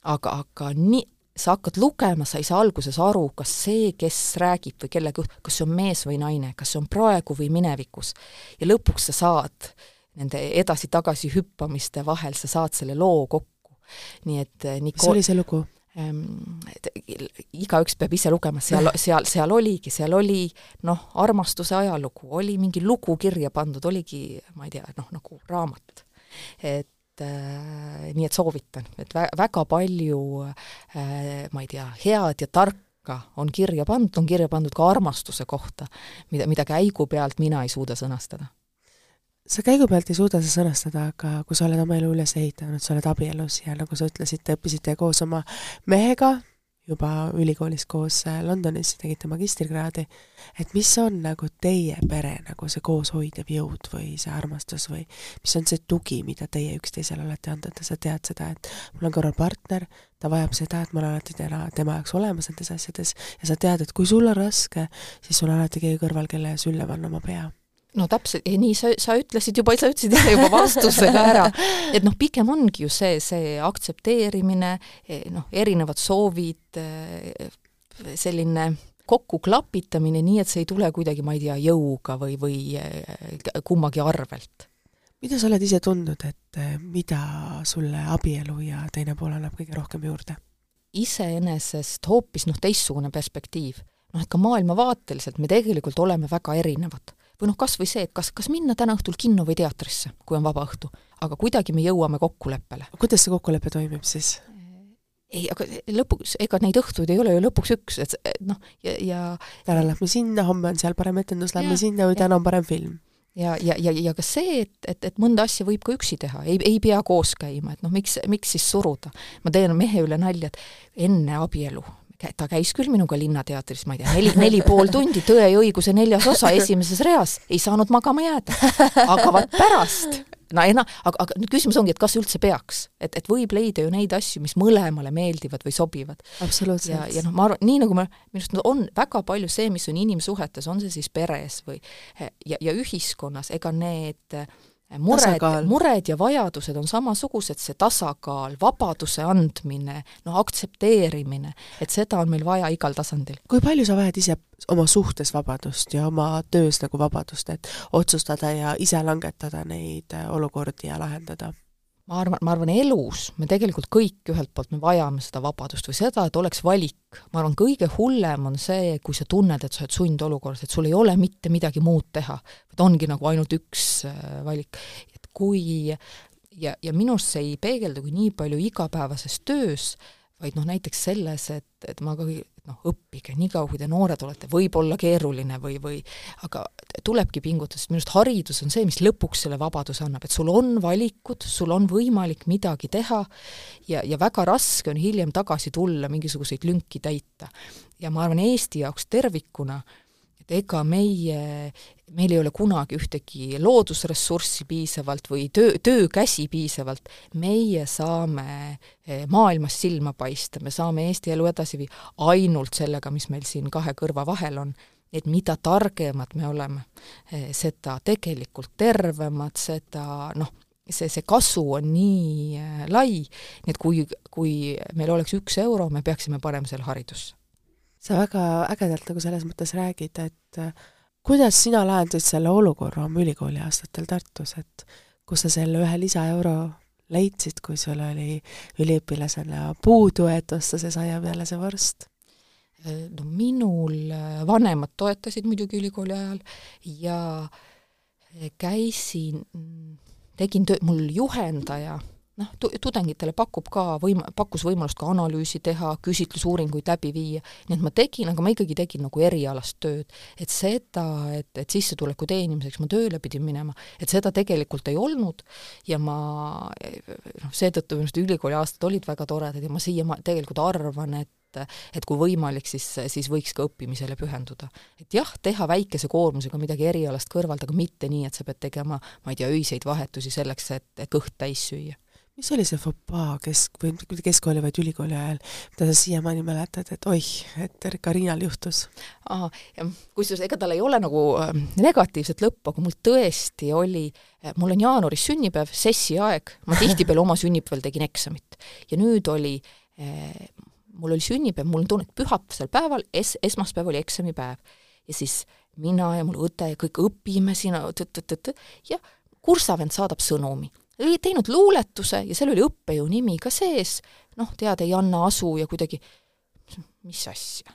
aga, aga nii, sa hakkad lugema, sa ei saa alguses aru, kas see, kes räägib või kellega juht, kas see on mees või naine, kas see on praegu või minevikus. ja lõpuks sa saad äh, nende edasi-tagasi hüppamiste vahel sa saad selle loo kokku. nii et eh, Nicole, mis oli see lugu? ähm, igaüks peab ise lugema, seal, seal, seal oligi, seal oli noh, armastuse ajalugu, oli mingi lugu kirja pandud, oligi, ma ei tea, noh, nagu raamat. et äh, nii et soovitan, et vä-, väga palju äh, ma ei tea, head ja tarka on kirja pandud, on kirja pandud ka armastuse kohta, mida, mida käigu pealt mina ei suuda sõnastada sa käigu pealt ei suuda sa sõnastada, aga kui sa oled oma elu üles ehitanud, sa oled abielus ja nagu sa ütlesid, te õppisite koos oma mehega, juba ülikoolis koos äh, Londonis, tegite magistrikraadi, et mis on nagu teie pere nagu see kooshoidev jõud või see armastus või mis on see tugi, mida teie üksteisele olete andnud? Ja sa tead seda, et mul on kõrval partner, ta vajab seda, et ma olen alati tema, tema jaoks olemas nendes asjades. Ja sa tead, et kui sul on raske, siis sul on alati keegi kõrval, kelle sülle panna oma pea no täpselt, nii sa, sa ütlesid juba, sa ütlesid ise juba vastuse ka ära. et noh, pigem ongi ju see, see aktsepteerimine, eh, noh, erinevad soovid, eh, selline kokkuklapitamine, nii et see ei tule kuidagi, ma ei tea, jõuga või, või eh, kummagi arvelt. mida sa oled ise tundnud, et mida sulle abielu ja teine pool annab kõige rohkem juurde? iseenesest hoopis noh, teistsugune perspektiiv. noh, et ka maailmavaateliselt me tegelikult oleme väga erinevad või noh, kas või see, et kas, kas minna täna õhtul kinno või teatrisse, kui on vaba õhtu. aga kuidagi me jõuame kokkuleppele. kuidas see kokkulepe toimib siis? ei, aga lõpuks, ega neid õhtuid ei ole ju lõpuks üks, et noh, ja, ja täna lähme sinna, homme on seal parem etendus, lähme sinna või täna on parem film ja, ja, ja, ja ka see, et, et, et mõnda asja võib ka üksi teha, ei, ei pea koos käima, et noh, miks, miks siis suruda. ma teen mehe üle nalja, et enne abielu ta käis küll minuga Linnateatris, ma ei tea, neli, neli pool tundi, Tõe ja õiguse neljas osa esimeses reas, ei saanud magama jääda. aga vaat pärast, no ena-, aga, aga nüüd küsimus ongi, et kas üldse peaks, et, et võib leida ju neid asju, mis mõlemale meeldivad või sobivad. absoluutselt. ja, ja noh, ma arvan, nii nagu me, minu arust on väga palju see, mis on inimsuhetes, on see siis peres või ja, ja ühiskonnas, ega need äh, mured, mured ja vajadused on samasugused, see tasakaal, vabaduse andmine, noh, aktsepteerimine, et seda on meil vaja igal tasandil. kui palju sa vajad ise oma suhtes vabadust ja oma töös nagu vabadust, et otsustada ja ise langetada neid äh, olukordi ja lahendada? Ma arvan, ma arvan, elus me tegelikult kõik ühelt poolt me vajame seda vabadust või seda, et oleks valik. ma arvan, kõige hullem on see, kui sa tunned, et sa oled sundolukorras, et sul ei ole mitte midagi muud teha, vaid ongi nagu ainult üks äh, valik. et kui ja, ja minu arust see ei peegeldu nii palju igapäevases töös, vaid noh, näiteks selles, et, et ma ka noh, õppige, niikaua kui te noored olete, võib olla keeruline või, või aga tulebki pingutada, sest minu arust haridus on see, mis lõpuks selle vabaduse annab, et sul on valikud, sul on võimalik midagi teha ja, ja väga raske on hiljem tagasi tulla, mingisuguseid lünki täita. ja ma arvan, Eesti jaoks tervikuna äh, et ega meie, meil ei ole kunagi ühtegi loodusressurssi piisavalt või töö, töökäsi piisavalt, meie saame eh, maailmas silma paista, me saame Eesti elu edasi viia ainult sellega, mis meil siin kahe kõrva vahel on, et mida targemad me oleme, eh, seda tegelikult tervemad, seda noh, see, see kasu on nii eh, lai, nii et kui, kui meil oleks üks euro, me peaksime panema selle haridusse sa väga ägedalt nagu selles mõttes räägid, et äh, kuidas sina lahendasid selle olukorra oma ülikooli aastatel Tartus, et kus sa selle ühe lisaeuro leidsid, kui sul oli üliõpilasena puudu, et osta see saia peale see vorst? no minul äh, vanemad toetasid muidugi ülikooli ajal ja äh, käisin, tegin töö, mul juhendaja noh, tudengitele pakub ka võim-, pakkus võimalust ka analüüsi teha, küsitlusuuringuid läbi viia, nii et ma tegin, aga ma ikkagi tegin nagu erialast tööd. et seda, et, et sissetuleku teenimiseks ma tööle pidin minema, et seda tegelikult ei olnud ja ma noh, seetõttu minu arust ülikooli aastad olid väga toredad ja ma siia tegelikult arvan, et et kui võimalik, siis, siis võiks ka õppimisele pühenduda. et jah, teha väikese koormusega midagi erialast kõrvalt, aga mitte nii, et sa pead tegema, ma ei tea, öiseid vahetusi selleks, et kõht täis süüa mis oli see fopaa kesk- või mitte keskkooli, vaid ülikooli ajal, mida sa siiamaani mäletad, et oih, et Karinal juhtus? kusjuures ega tal ei ole nagu äh, negatiivset lõppu, aga mul tõesti oli äh,, mul on jaanuaris sünnipäev, sessi aeg, ma tihtipeale oma sünnipäeval tegin eksamit. ja nüüd oli äh,, mul oli sünnipäev, mul on tunne, et pühapäevasel päeval, es-, esmaspäev oli eksamipäev. ja siis mina ja mul õde ja kõik õpime siin, ja kursavend saadab sõnumi teinud luuletuse ja seal oli õppejõu nimi ka sees, noh, tead, ei anna asu ja kuidagi, mis asja.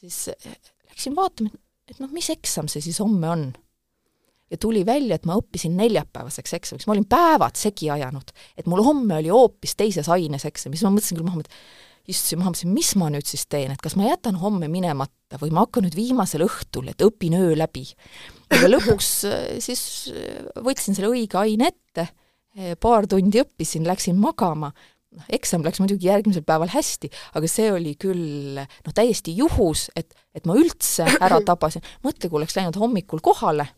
siis eh, läksin vaatama, et noh, mis eksam see siis homme on. ja tuli välja, et ma õppisin neljapäevaseks eksamiks, ma olin päevad segi ajanud. et mul homme oli hoopis teises aines eksam, siis ma mõtlesin küll maha, et istusin maha, mõtlesin, mis ma nüüd siis teen, et kas ma jätan homme minemata või ma hakkan nüüd viimasel õhtul, et õpin öö läbi. aga lõpuks äh, siis äh, võtsin selle õige aine ette, paar tundi õppisin, läksin magama, noh, eksam läks muidugi järgmisel päeval hästi, aga see oli küll noh, täiesti juhus, et, et ma üldse ära tabasin. mõtle, kui oleks läinud hommikul kohale,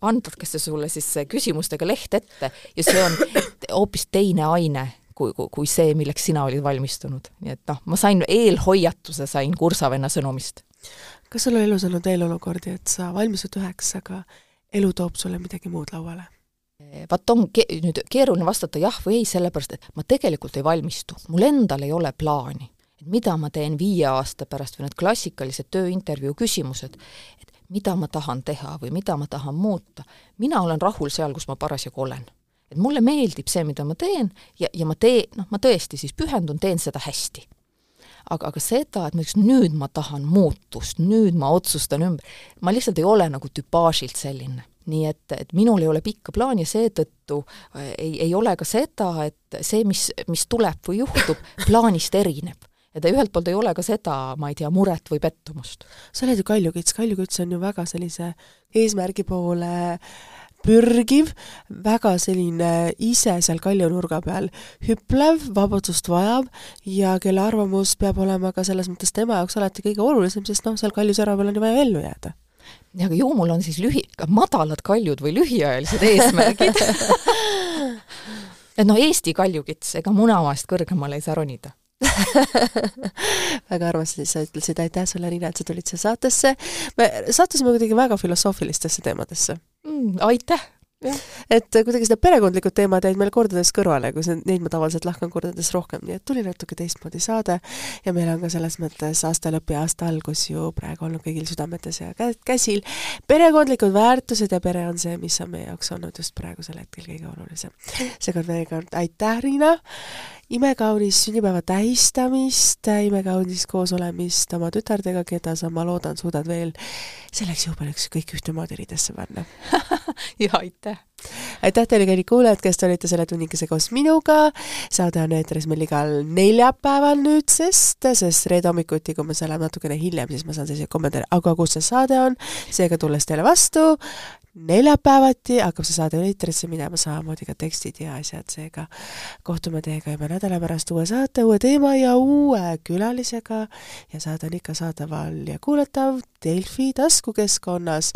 antakse sulle siis küsimustega leht ette ja see on hoopis teine aine kui, kui, kui see, milleks sina olid valmistunud. nii et noh, ma sain eelhoiatuse, sain kursavenna sõnumist. kas sul on elus olnud veel olukordi, et sa valmistud üheks, aga elu toob sulle midagi muud lauale? Vaat on ke-, nüüd keeruline vastata jah või ei, sellepärast et ma tegelikult ei valmistu, mul endal ei ole plaani. et mida ma teen viie aasta pärast või need klassikalised tööintervjuu küsimused, et mida ma tahan teha või mida ma tahan muuta, mina olen rahul seal, kus ma parasjagu olen et mulle meeldib see, mida ma teen ja, ja ma teen, noh, ma tõesti siis pühendun, teen seda hästi. aga, aga seda, et ma ütleks, nüüd ma tahan muutust, nüüd ma otsustan ümber, ma lihtsalt ei ole nagu tüpaažilt selline nii et, et minul ei ole pikka plaani ja seetõttu äh, ei, ei ole ka seda, et see, mis, mis tuleb või juhtub, plaanist erineb. Ja ta ühelt poolt ei ole ka seda, ma ei tea, muret või pettumust. sa oled ju kaljukits, kaljukits on ju väga sellise eesmärgi poole pürgiv, väga selline ise seal kaljunurga peal hüplev, vabadust vajav ja kelle arvamus peab olema ka selles mõttes tema jaoks alati kõige olulisem, sest noh, seal kaljusera peal on ju vaja ellu jääda aga ju mul on siis lühi, madalad kaljud või lühiajalised eesmärgid et noh, Eesti kaljukits, ega Munamaast kõrgemale ei saa ronida väga armastasin, sa ütlesid aitäh sulle, Riina, et sa tulid siia saatesse. me sattusime kuidagi väga filosoofilistesse teemadesse mm,. aitäh! Et kuidagi seda perekondlikud teemad jäid meil kordades kõrvale, kui see, neid ma tavaliselt lahkan kordades rohkem, nii et tuli natuke teistmoodi saade ja meil on ka selles mõttes aasta lõpp ja aasta algus ju praegu olnud kõigil südametes ja käsil. perekondlikud väärtused ja pere on see, mis on meie jaoks olnud just praegusel hetkel kõige olulisem. seekord veel kord aitäh, Riina! Imekaunis sünnipäeva tähistamist, imekaunist koosolemist oma tütardega, keda sa, ma loodan, suudad veel selleks juubeliks kõik ühtemoodi riidesse panna ja aitäh! aitäh teile, kallid kuulajad, kes te olite selle tunnikese koos minuga. saade on eetris meil igal neljapäeval nüüdsest, sest reede hommikuti, kui me see läheb natukene hiljem, siis ma saan selliseid kommentaare, aga kus see saade on, seega tulles teile vastu, neljapäevati hakkab see saade eetrisse minema, samamoodi ka tekstid ja asjad, seega kohtume teiega juba nädala pärast uue saate, uue teema ja uue külalisega ja saade on ikka saadaval ja kuulatav Delfi taskukeskkonnas.